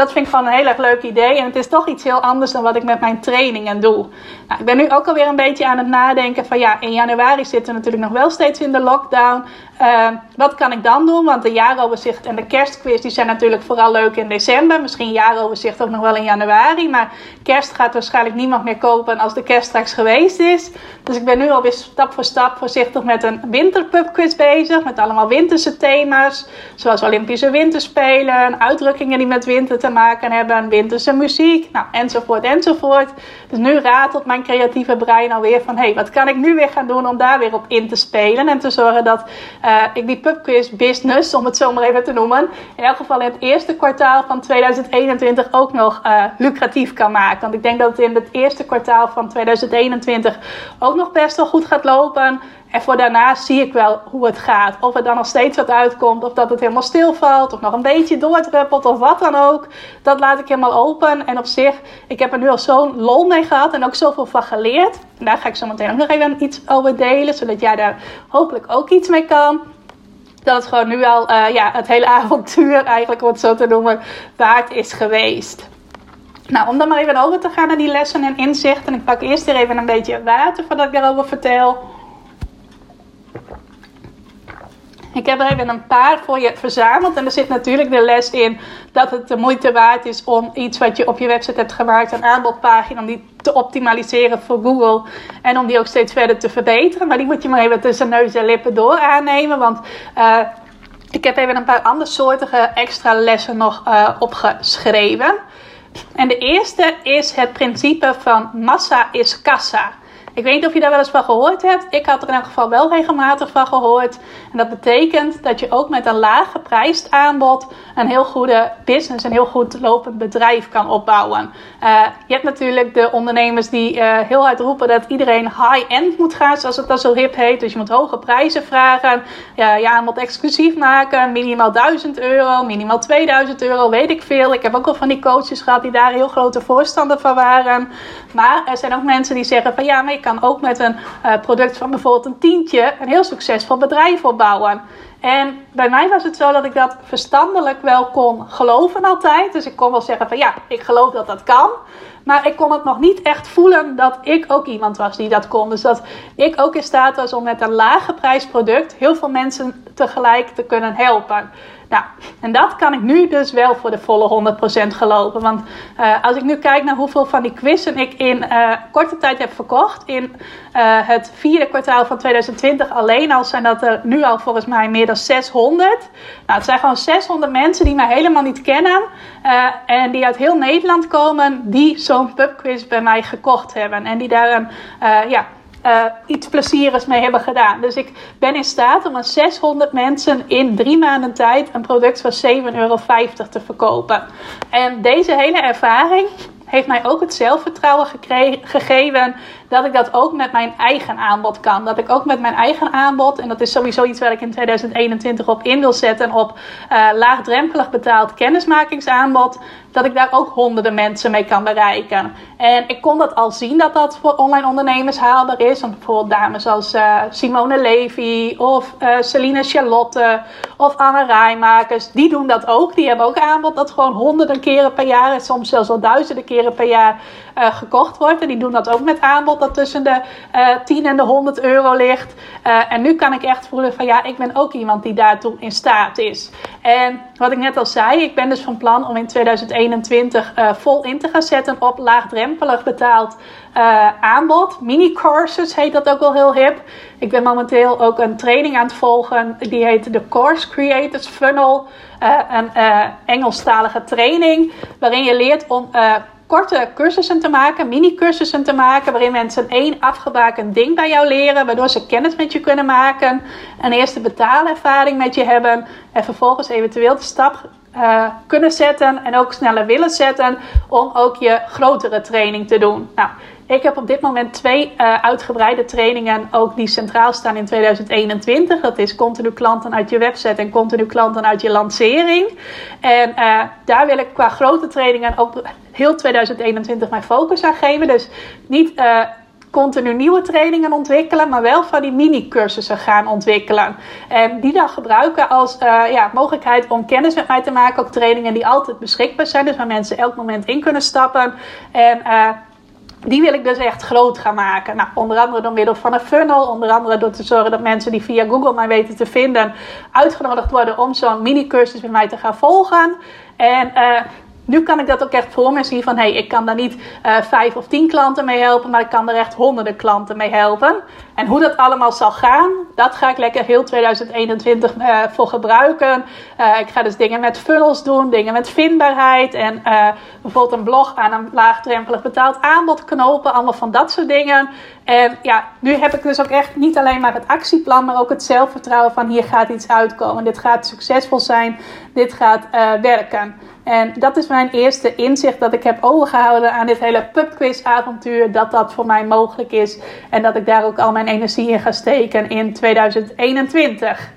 dat vind ik gewoon een heel erg leuk idee. En het is toch iets heel anders dan wat ik met mijn trainingen doe. Nou, ik ben nu ook alweer een beetje aan het nadenken van ja, in januari zitten we natuurlijk nog wel steeds in de lockdown. Uh, wat kan ik dan doen? Want de jaaroverzicht en de kerstquiz die zijn natuurlijk vooral leuk in december. Misschien jaaroverzicht ook nog wel in januari. Maar kerst gaat waarschijnlijk niemand meer kopen als de kerst straks geweest is. Dus ik ben nu alweer stap voor stap voorzichtig met een winterpubquiz bezig. Met allemaal winterse thema's. Zoals Olympische winterspelen, uitdrukkingen die met winter te maken hebben, winterse muziek, nou, enzovoort, enzovoort. Dus nu ratelt mijn creatieve brein alweer van, hé, hey, wat kan ik nu weer gaan doen om daar weer op in te spelen en te zorgen dat uh, ik die pubquiz business, om het zo maar even te noemen, in elk geval in het eerste kwartaal van 2021 ook nog uh, lucratief kan maken. Want ik denk dat het in het eerste kwartaal van 2021 ook nog best wel goed gaat lopen. En voor daarna zie ik wel hoe het gaat. Of er dan nog steeds wat uitkomt, of dat het helemaal stilvalt, of nog een beetje doordruppelt, of wat dan ook. Dat laat ik helemaal open. En op zich, ik heb er nu al zo'n lol mee gehad en ook zoveel van geleerd. En daar ga ik zo meteen ook nog even iets over delen, zodat jij daar hopelijk ook iets mee kan. Dat het gewoon nu al uh, ja, het hele avontuur, eigenlijk om het zo te noemen, waard is geweest. Nou, om dan maar even over te gaan naar die lessen en inzichten. Ik pak eerst weer even een beetje water voordat ik erover vertel. Ik heb er even een paar voor je verzameld. En er zit natuurlijk de les in dat het de moeite waard is om iets wat je op je website hebt gemaakt, een aanbodpagina, om die te optimaliseren voor Google. En om die ook steeds verder te verbeteren. Maar die moet je maar even tussen neus en lippen door aannemen. Want uh, ik heb even een paar andersoortige extra lessen nog uh, opgeschreven. En de eerste is het principe van massa is kassa. Ik weet niet of je daar wel eens van gehoord hebt. Ik had er in elk geval wel regelmatig van gehoord. En dat betekent dat je ook met een laag geprijsd aanbod een heel goede business, een heel goed lopend bedrijf kan opbouwen. Uh, je hebt natuurlijk de ondernemers die uh, heel hard roepen dat iedereen high-end moet gaan, zoals het dan zo hip heet. Dus je moet hoge prijzen vragen, ja, je aanbod exclusief maken, minimaal 1000 euro, minimaal 2000 euro, weet ik veel. Ik heb ook al van die coaches gehad die daar heel grote voorstander van waren. Maar er zijn ook mensen die zeggen van ja, maar je kan ook met een uh, product van bijvoorbeeld een tientje een heel succesvol bedrijf opbouwen. En bij mij was het zo dat ik dat verstandelijk wel kon geloven altijd. Dus ik kon wel zeggen van ja, ik geloof dat dat kan. Maar ik kon het nog niet echt voelen dat ik ook iemand was die dat kon. Dus dat ik ook in staat was om met een lage prijsproduct heel veel mensen tegelijk te kunnen helpen. Nou, en dat kan ik nu dus wel voor de volle 100% geloven. Want uh, als ik nu kijk naar hoeveel van die quizzen ik in uh, korte tijd heb verkocht. In uh, het vierde kwartaal van 2020 alleen al zijn dat er nu al volgens mij meer dan 600. Nou, het zijn gewoon 600 mensen die mij helemaal niet kennen. en die uit heel Nederland komen. Die zo'n pubquiz bij mij gekocht hebben. En die daar een, ja, uh, iets plezierigs mee hebben gedaan. Dus ik ben in staat om aan 600 mensen in drie maanden tijd een product van 7,50 euro te verkopen. En deze hele ervaring heeft mij ook het zelfvertrouwen gegeven dat ik dat ook met mijn eigen aanbod kan. Dat ik ook met mijn eigen aanbod, en dat is sowieso iets waar ik in 2021 op in wil zetten, op uh, laagdrempelig betaald kennismakingsaanbod, dat ik daar ook honderden mensen mee kan bereiken. En ik kon dat al zien dat dat voor online ondernemers haalbaar is. Want bijvoorbeeld dames als uh, Simone Levy of uh, Celine Charlotte of Anne Rijmakers, die doen dat ook. Die hebben ook aanbod dat gewoon honderden keren per jaar en soms zelfs wel duizenden keren per jaar uh, gekocht wordt. En die doen dat ook met aanbod dat tussen de 10 en de 100 euro ligt. en nu kan ik echt voelen van ja, ik ben ook iemand die daartoe in staat is. En wat ik net al zei, ik ben dus van plan om in 2021 vol in te gaan zetten op laagdrempel laagdrempelig betaald uh, aanbod. Mini-courses heet dat ook wel heel hip. Ik ben momenteel ook een training aan het volgen. Die heet de Course Creators Funnel. Uh, een uh, Engelstalige training. Waarin je leert om korte cursussen te maken, mini-cursussen te maken, waarin mensen één afgebakend ding bij jou leren, waardoor ze kennis met je kunnen maken, een eerste betaalervaring met je hebben en vervolgens eventueel de stap uh, kunnen zetten en ook sneller willen zetten om ook je grotere training te doen. Nou, ik heb op dit moment twee uh, uitgebreide trainingen ook die centraal staan in 2021. Dat is continu klanten uit je website en continu klanten uit je lancering. En uh, daar wil ik qua grote trainingen ook heel 2021 mijn focus aan geven. Dus niet continu nieuwe trainingen ontwikkelen, maar wel van die mini-cursussen gaan ontwikkelen. En die dan gebruiken als uh, ja, mogelijkheid om kennis met mij te maken. Ook trainingen die altijd beschikbaar zijn, dus waar mensen elk moment in kunnen stappen. En uh, die wil ik dus echt groot gaan maken. Nou, onder andere door middel van een funnel. Onder andere door te zorgen dat mensen die via Google mij weten te vinden, uitgenodigd worden om zo'n mini-cursus met mij te gaan volgen. En uh, nu kan ik dat ook echt voor me zien van hé, hey, ik kan daar niet uh, vijf of tien klanten mee helpen, maar ik kan er echt honderden klanten mee helpen. En hoe dat allemaal zal gaan, dat ga ik lekker heel 2021 uh, eh, voor gebruiken. Uh, ik ga dus dingen met funnels doen, dingen met vindbaarheid en bijvoorbeeld een blog aan een laagdrempelig betaald aanbod knopen, allemaal van dat soort dingen. En ja, nu heb ik dus ook echt niet alleen maar het actieplan, maar ook het zelfvertrouwen van hier gaat iets uitkomen. Dit gaat succesvol zijn, dit gaat werken. En dat is mijn eerste inzicht dat ik heb overgehouden aan dit hele pubquiz avontuur. Dat dat voor mij mogelijk is. En dat ik daar ook al mijn energie in ga steken in 2021.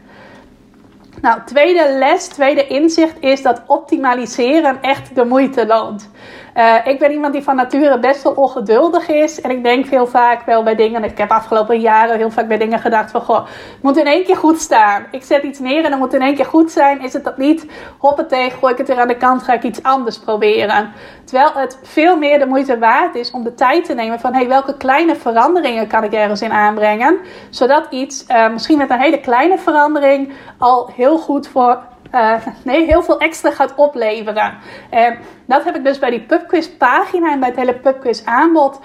Nou, tweede les, tweede inzicht is dat optimaliseren echt de moeite loont. Uh, ik ben iemand die van nature best wel ongeduldig is. En ik denk veel vaak wel bij dingen. Ik heb afgelopen jaren heel vaak bij dingen gedacht van goh, het moet in één keer goed staan. Ik zet iets neer en dan moet in één keer goed zijn. Is het dat niet? Hoppatee, gooi ik het weer aan de kant, ga ik iets anders proberen. Terwijl het veel meer de moeite waard is om de tijd te nemen van hey, welke kleine veranderingen kan ik ergens in aanbrengen. Zodat iets, uh, misschien met een hele kleine verandering, al heel goed voor uh, nee, heel veel extra gaat opleveren. En dat heb ik dus bij die pubquiz pagina en bij het hele pubquiz aanbod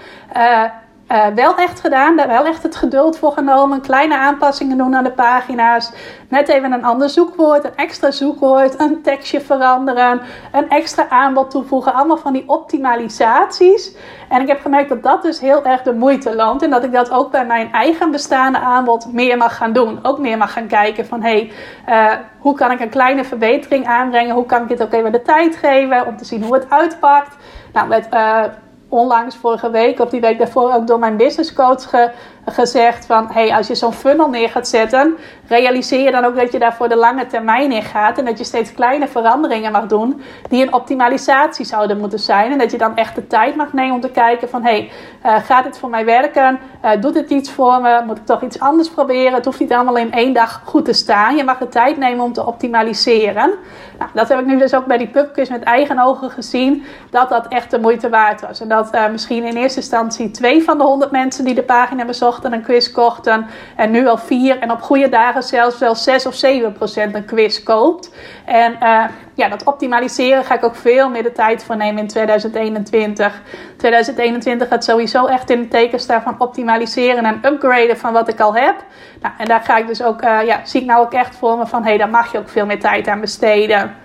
uh, wel echt gedaan. Daar wel echt het geduld voor genomen. Kleine aanpassingen doen aan de pagina's. Net even een ander zoekwoord, een extra zoekwoord, een tekstje veranderen, een extra aanbod toevoegen. Allemaal van die optimalisaties. En ik heb gemerkt dat dat dus heel erg de moeite loont. En dat ik dat ook bij mijn eigen bestaande aanbod meer mag gaan doen. Ook meer mag gaan kijken van hey, uh, hoe kan ik een kleine verbetering aanbrengen? Hoe kan ik dit ook even de tijd geven om te zien hoe het uitpakt? Nou, met uh, onlangs vorige week of die week daarvoor ook door mijn business coach ge, gezegd van hey, als je zo'n funnel neer gaat zetten, realiseer je dan ook dat je daar voor de lange termijn in gaat en dat je steeds kleine veranderingen mag doen die een optimalisatie zouden moeten zijn en dat je dan echt de tijd mag nemen om te kijken van hey, uh, gaat dit voor mij werken? Uh, doet het iets voor me? Moet ik toch iets anders proberen? Het hoeft niet allemaal in één dag goed te staan. Je mag de tijd nemen om te optimaliseren. Nou, dat heb ik nu dus ook bij die pubquiz met eigen ogen gezien dat dat echt de moeite waard was en dat uh, misschien in eerste instantie twee van de honderd mensen die de pagina bezochten en een quiz kochten. En nu al vier en op goede dagen zelfs wel 6 of 7 procent een quiz koopt. En uh, ja, dat optimaliseren ga ik ook veel meer de tijd voor nemen in 2021. 2021 gaat sowieso echt in het teken staan van optimaliseren en upgraden van wat ik al heb. Nou, en daar ga ik dus ook, uh, ja, zie ik nou ook echt voor me van hé, hey, daar mag je ook veel meer tijd aan besteden.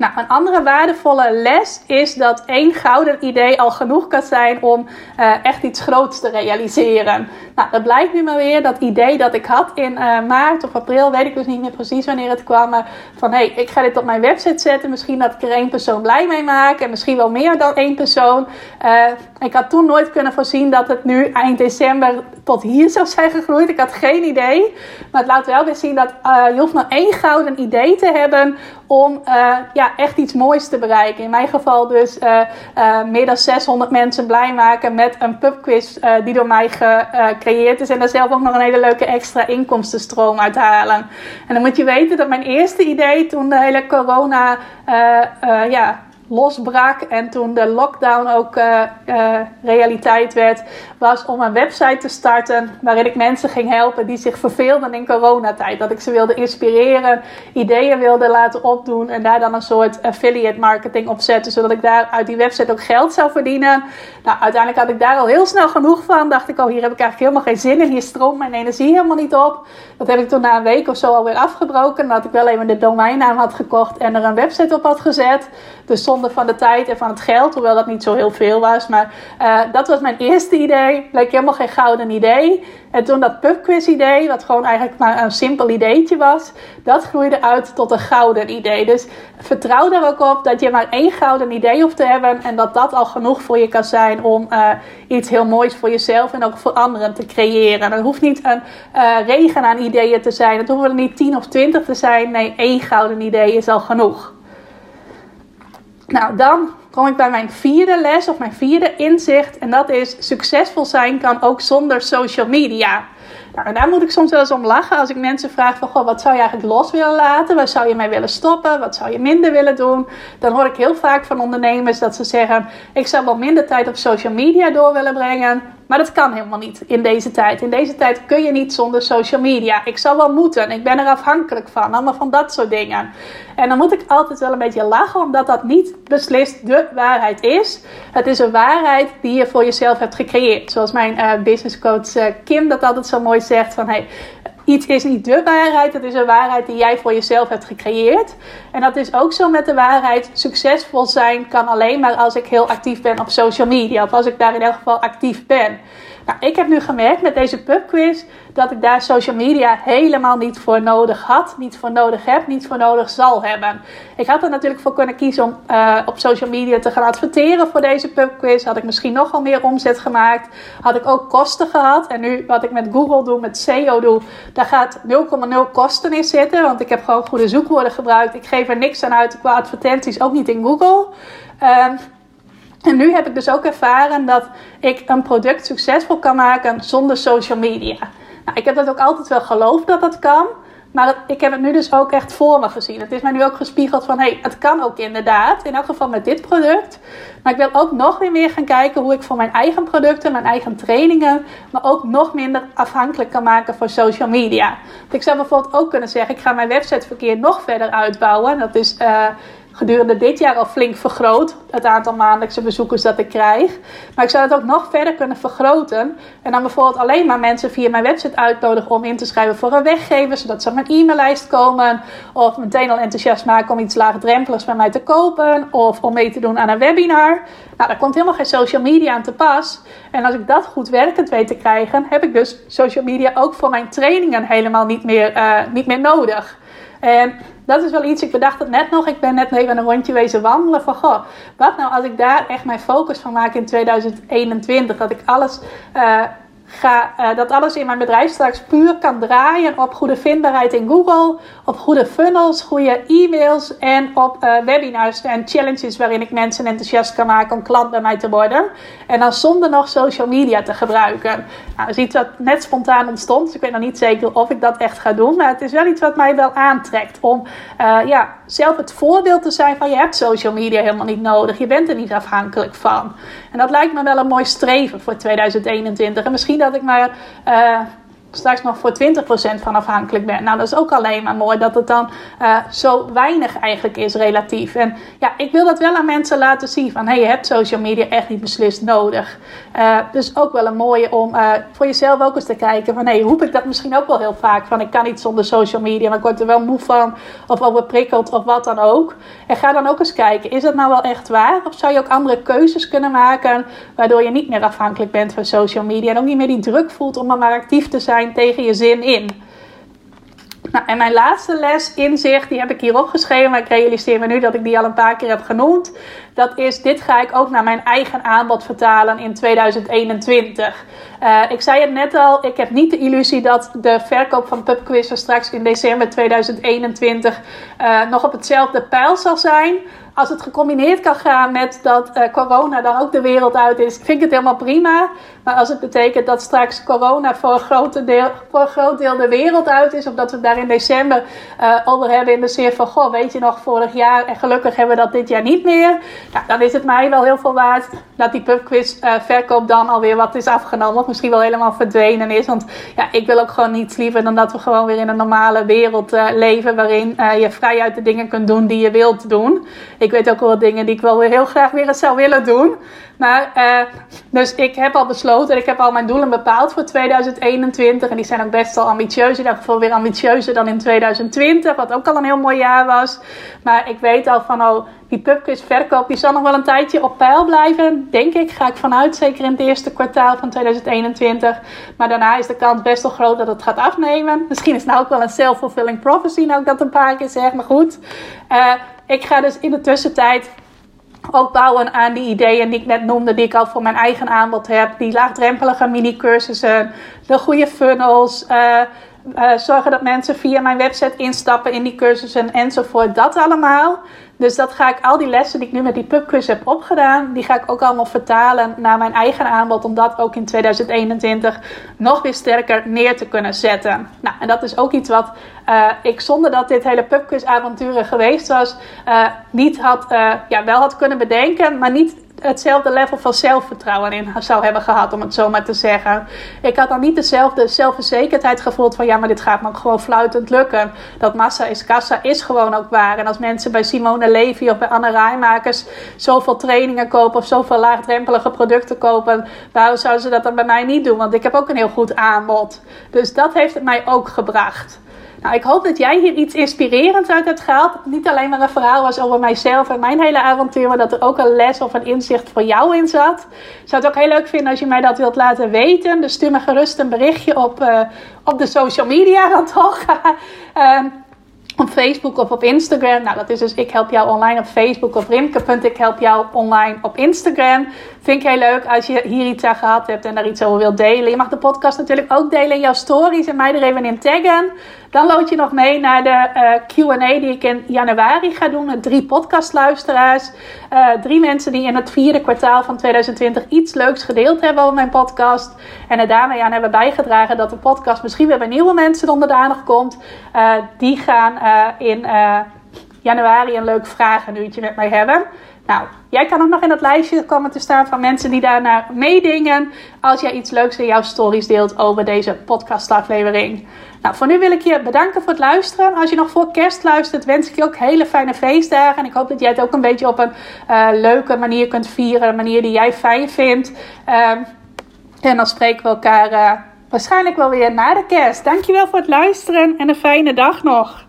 Nou, een andere waardevolle les is dat één gouden idee al genoeg kan zijn om uh, echt iets groots te realiseren. Nou, dat blijkt nu maar weer. Dat idee dat ik had in uh, maart of april, weet ik dus niet meer precies wanneer het kwam. Maar van hé, hey, ik ga dit op mijn website zetten. Misschien dat ik er één persoon blij mee maak. En misschien wel meer dan één persoon. Uh, ik had toen nooit kunnen voorzien dat het nu eind december tot hier zou zijn gegroeid. Ik had geen idee. Maar het laat wel weer zien dat je hoeft maar één gouden idee te hebben om ja, echt iets moois te bereiken. In mijn geval dus meer dan 600 mensen blij maken met een pubquiz die door mij gecreëerd is. En daar zelf ook nog een hele leuke extra inkomstenstroom uit halen. En dan moet je weten dat mijn eerste idee toen de hele corona ja, losbrak en toen de lockdown ook uh, uh, realiteit werd, was om een website te starten waarin ik mensen ging helpen die zich verveelden in coronatijd. Dat ik ze wilde inspireren, ideeën wilde laten opdoen en daar dan een soort affiliate marketing op zetten, zodat ik daar uit die website ook geld zou verdienen. Nou, uiteindelijk had ik daar al heel snel genoeg van. Dacht ik, oh, hier heb ik eigenlijk helemaal geen zin in. Hier stroomt mijn energie helemaal niet op. Dat heb ik toen na een week of zo alweer afgebroken. Nadat ik wel even de domeinnaam had gekocht en er een website op had gezet. Dus van de tijd en van het geld, hoewel dat niet zo heel veel was. Maar uh, dat was mijn eerste idee. Bleek helemaal geen gouden idee. En toen dat pubquiz idee, wat gewoon eigenlijk maar een simpel ideetje was, dat groeide uit tot een gouden idee. Dus vertrouw er ook op dat je maar één gouden idee hoeft te hebben en dat dat al genoeg voor je kan zijn om uh, iets heel moois voor jezelf en ook voor anderen te creëren. Het hoeft niet een uh, regen aan ideeën te zijn. Het hoeven er niet tien of twintig te zijn. Nee, één gouden idee is al genoeg. Nou, dan kom ik bij mijn vierde les of mijn vierde inzicht. En dat is: succesvol zijn kan ook zonder social media. Nou, en daar moet ik soms wel eens om lachen als ik mensen vraag van, goh, wat zou je eigenlijk los willen laten? Waar zou je mee willen stoppen? Wat zou je minder willen doen? Dan hoor ik heel vaak van ondernemers dat ze zeggen, ik zou wel minder tijd op social media door willen brengen. Maar dat kan helemaal niet in deze tijd. In deze tijd kun je niet zonder social media. Ik zou wel moeten. Ik ben er afhankelijk van. Allemaal van dat soort dingen. En dan moet ik altijd wel een beetje lachen, omdat dat niet beslist de waarheid is. Het is een waarheid die je voor jezelf hebt gecreëerd. Zoals mijn uh, business coach uh, Kim dat altijd zo mooi zegt: van hey, iets is niet de waarheid, het is een waarheid die jij voor jezelf hebt gecreëerd. En dat is ook zo met de waarheid. Succesvol zijn kan alleen maar als ik heel actief ben op social media. Of als ik daar in elk geval actief ben. Nou, ik heb nu gemerkt met deze pubquiz dat ik daar social media helemaal niet voor nodig had, niet voor nodig heb, niet voor nodig zal hebben. Ik had er natuurlijk voor kunnen kiezen om uh, op social media te gaan adverteren voor deze pubquiz. Had ik misschien nogal meer omzet gemaakt. Had ik ook kosten gehad. En nu wat ik met Google doe, met SEO doe, daar gaat 0,0 kosten in zitten. Want ik heb gewoon goede zoekwoorden gebruikt. Ik geef er niks aan uit qua advertenties, ook niet in Google. Uh, en nu heb ik dus ook ervaren dat ik een product succesvol kan maken zonder social media. Nou, ik heb dat ook altijd wel geloofd dat dat kan. Maar ik heb het nu dus ook echt voor me gezien. Het is mij nu ook gespiegeld van, hé, hey, het kan ook inderdaad. In elk geval met dit product. Maar ik wil ook nog weer meer gaan kijken hoe ik voor mijn eigen producten, mijn eigen trainingen, maar ook nog minder afhankelijk kan maken van social media. Ik zou bijvoorbeeld ook kunnen zeggen, ik ga mijn websiteverkeer nog verder uitbouwen. Dat is... Uh, gedurende dit jaar al flink vergroot. Het aantal maandelijkse bezoekers dat ik krijg. Maar ik zou het ook nog verder kunnen vergroten. En dan bijvoorbeeld alleen maar mensen via mijn website uitnodigen om in te schrijven voor een weggever. Zodat ze op mijn e-maillijst komen. Of meteen al enthousiast maken om iets laagdrempeligs bij mij te kopen. Of om mee te doen aan een webinar. Nou, daar komt helemaal geen social media aan te pas. En als ik dat goed werkend weet te krijgen, heb ik dus social media ook voor mijn trainingen helemaal niet meer, uh, niet meer nodig. En dat is wel iets, ik bedacht het net nog. Ik ben net even een rondje wezen wandelen. Van goh, wat nou als ik daar echt mijn focus van maak in 2021? Dat ik alles uh, ga, uh, dat alles in mijn bedrijf straks puur kan draaien op goede vindbaarheid in Google, op goede funnels, goede e-mails en op uh, webinars en challenges waarin ik mensen enthousiast kan maken om klant bij mij te worden. En dan zonder nog social media te gebruiken. Nou, dat is iets wat net spontaan ontstond, dus ik weet nog niet zeker of ik dat echt ga doen. Maar het is wel iets wat mij wel aantrekt om uh, ja, zelf het voorbeeld te zijn van je hebt social media helemaal niet nodig. Je bent er niet afhankelijk van. En dat lijkt me wel een mooi streven voor 2021. En misschien dat ik maar uh, straks nog voor 20% van afhankelijk ben. Nou, dat is ook alleen maar mooi dat het dan uh, zo weinig eigenlijk is relatief. En ja, ik wil dat wel aan mensen laten zien van, hey, je hebt social media echt niet beslist nodig. Uh, dus ook wel een mooie om uh, voor jezelf ook eens te kijken van, hey, roep ik dat misschien ook wel heel vaak van, ik kan niet zonder social media, maar ik word er wel moe van of overprikkeld of wat dan ook. En ga dan ook eens kijken, is dat nou wel echt waar? Of zou je ook andere keuzes kunnen maken, waardoor je niet meer afhankelijk bent van social media en ook niet meer die druk voelt om maar actief te zijn tegen je zin in. Nou, en mijn laatste les, inzicht, die heb ik hier opgeschreven, maar ik realiseer me nu dat ik die al een paar keer heb genoemd. Dat is, dit ga ik ook naar mijn eigen aanbod vertalen in 2021. Uh, ik zei het net al, ik heb niet de illusie dat de verkoop van pubquizzen straks in december 2021 uh, nog op hetzelfde pijl zal zijn als het gecombineerd kan gaan met dat uh, corona dan ook de wereld uit is, vind ik het helemaal prima. Maar als het betekent dat straks corona voor een, grote deel, voor een groot deel de wereld uit is, of dat we daar in december over hebben in de zin van, goh, weet je nog, vorig jaar en gelukkig hebben we dat dit jaar niet meer. Nou, dan is het mij wel heel veel waard dat die pubquiz uh, verkoop dan alweer wat is afgenomen, of misschien wel helemaal verdwenen is. Want ja, ik wil ook gewoon niets liever dan dat we gewoon weer in een normale wereld leven, waarin je vrijuit de dingen kunt doen die je wilt doen. Ik weet ook wel dingen die ik wel weer heel graag weer eens zou willen doen. Maar, uh, dus ik heb al besloten, ik heb al mijn doelen bepaald voor 2021. En die zijn ook best wel ambitieus. In ieder geval weer ambitieuzer dan in 2020, wat ook al een heel mooi jaar was. Maar ik weet al van, oh, die pubquiz verkoop, die zal nog wel een tijdje op peil blijven. Denk ik, ga ik vanuit, zeker in het eerste kwartaal van 2021. Maar daarna is de kans best wel groot dat het gaat afnemen. Misschien is het nou ook wel een self-fulfilling prophecy, nou ik dat een paar keer zeg, maar goed. Uh, ik ga dus in de tussentijd ook bouwen aan die ideeën die ik net noemde, die ik al voor mijn eigen aanbod heb. Die laagdrempelige mini-cursussen, de goede funnels. Uh, uh, zorgen dat mensen via mijn website instappen in die cursussen enzovoort. Dat allemaal. Dus dat ga ik, al die lessen die ik nu met die pubquiz heb opgedaan, die ga ik ook allemaal vertalen naar mijn eigen aanbod. Om dat ook in 2021 nog weer sterker neer te kunnen zetten. Nou, en dat is ook iets wat uh, ik zonder dat dit hele pubquiz avonturen geweest was, uh, niet had, uh, ja, wel had kunnen bedenken, maar niet hetzelfde level van zelfvertrouwen in zou hebben gehad, om het zo maar te zeggen. Ik had dan niet dezelfde zelfverzekerdheid gevoeld van ja, maar dit gaat me gewoon fluitend lukken. Dat massa is kassa is gewoon ook waar. En als mensen bij Simone Levy of bij Anne Rijmakers zoveel trainingen kopen of zoveel laagdrempelige producten kopen, waarom zouden ze dat dan bij mij niet doen? Want ik heb ook een heel goed aanbod. Dus dat heeft het mij ook gebracht. Nou, ik hoop dat jij hier iets inspirerends uit hebt gehaald. Niet alleen maar een verhaal was over mijzelf en mijn hele avontuur, maar dat er ook een les of een inzicht voor jou in zat. Ik zou het ook heel leuk vinden als je mij dat wilt laten weten. Dus stuur me gerust een berichtje op, uh, op de social media dan toch. uh, op Facebook of op Instagram. Nou, dat is dus ik help jou online op Facebook of Rimke. help jou online op Instagram. Vind ik heel leuk als je hier iets aan gehad hebt en daar iets over wilt delen. Je mag de podcast natuurlijk ook delen in jouw stories en mij er even in taggen. Dan lood je nog mee naar de uh, QA die ik in januari ga doen met drie podcastluisteraars. Uh, drie mensen die in het vierde kwartaal van 2020 iets leuks gedeeld hebben over mijn podcast. En er daarmee aan hebben bijgedragen dat de podcast misschien weer bij nieuwe mensen onder de aandacht komt. Uh, die gaan in januari een leuk vragenuurtje met mij hebben. Nou, jij kan ook nog in het lijstje komen te staan van mensen die daarna meedingen. Als jij iets leuks in jouw stories deelt over deze podcastaflevering. Nou, voor nu wil ik je bedanken voor het luisteren. Als je nog voor kerst luistert, wens ik je ook hele fijne feestdagen. En ik hoop dat jij het ook een beetje op een uh, leuke manier kunt vieren. Een manier die jij fijn vindt. Uh, en dan spreken we elkaar uh, waarschijnlijk wel weer na de kerst. Dankjewel voor het luisteren en een fijne dag nog.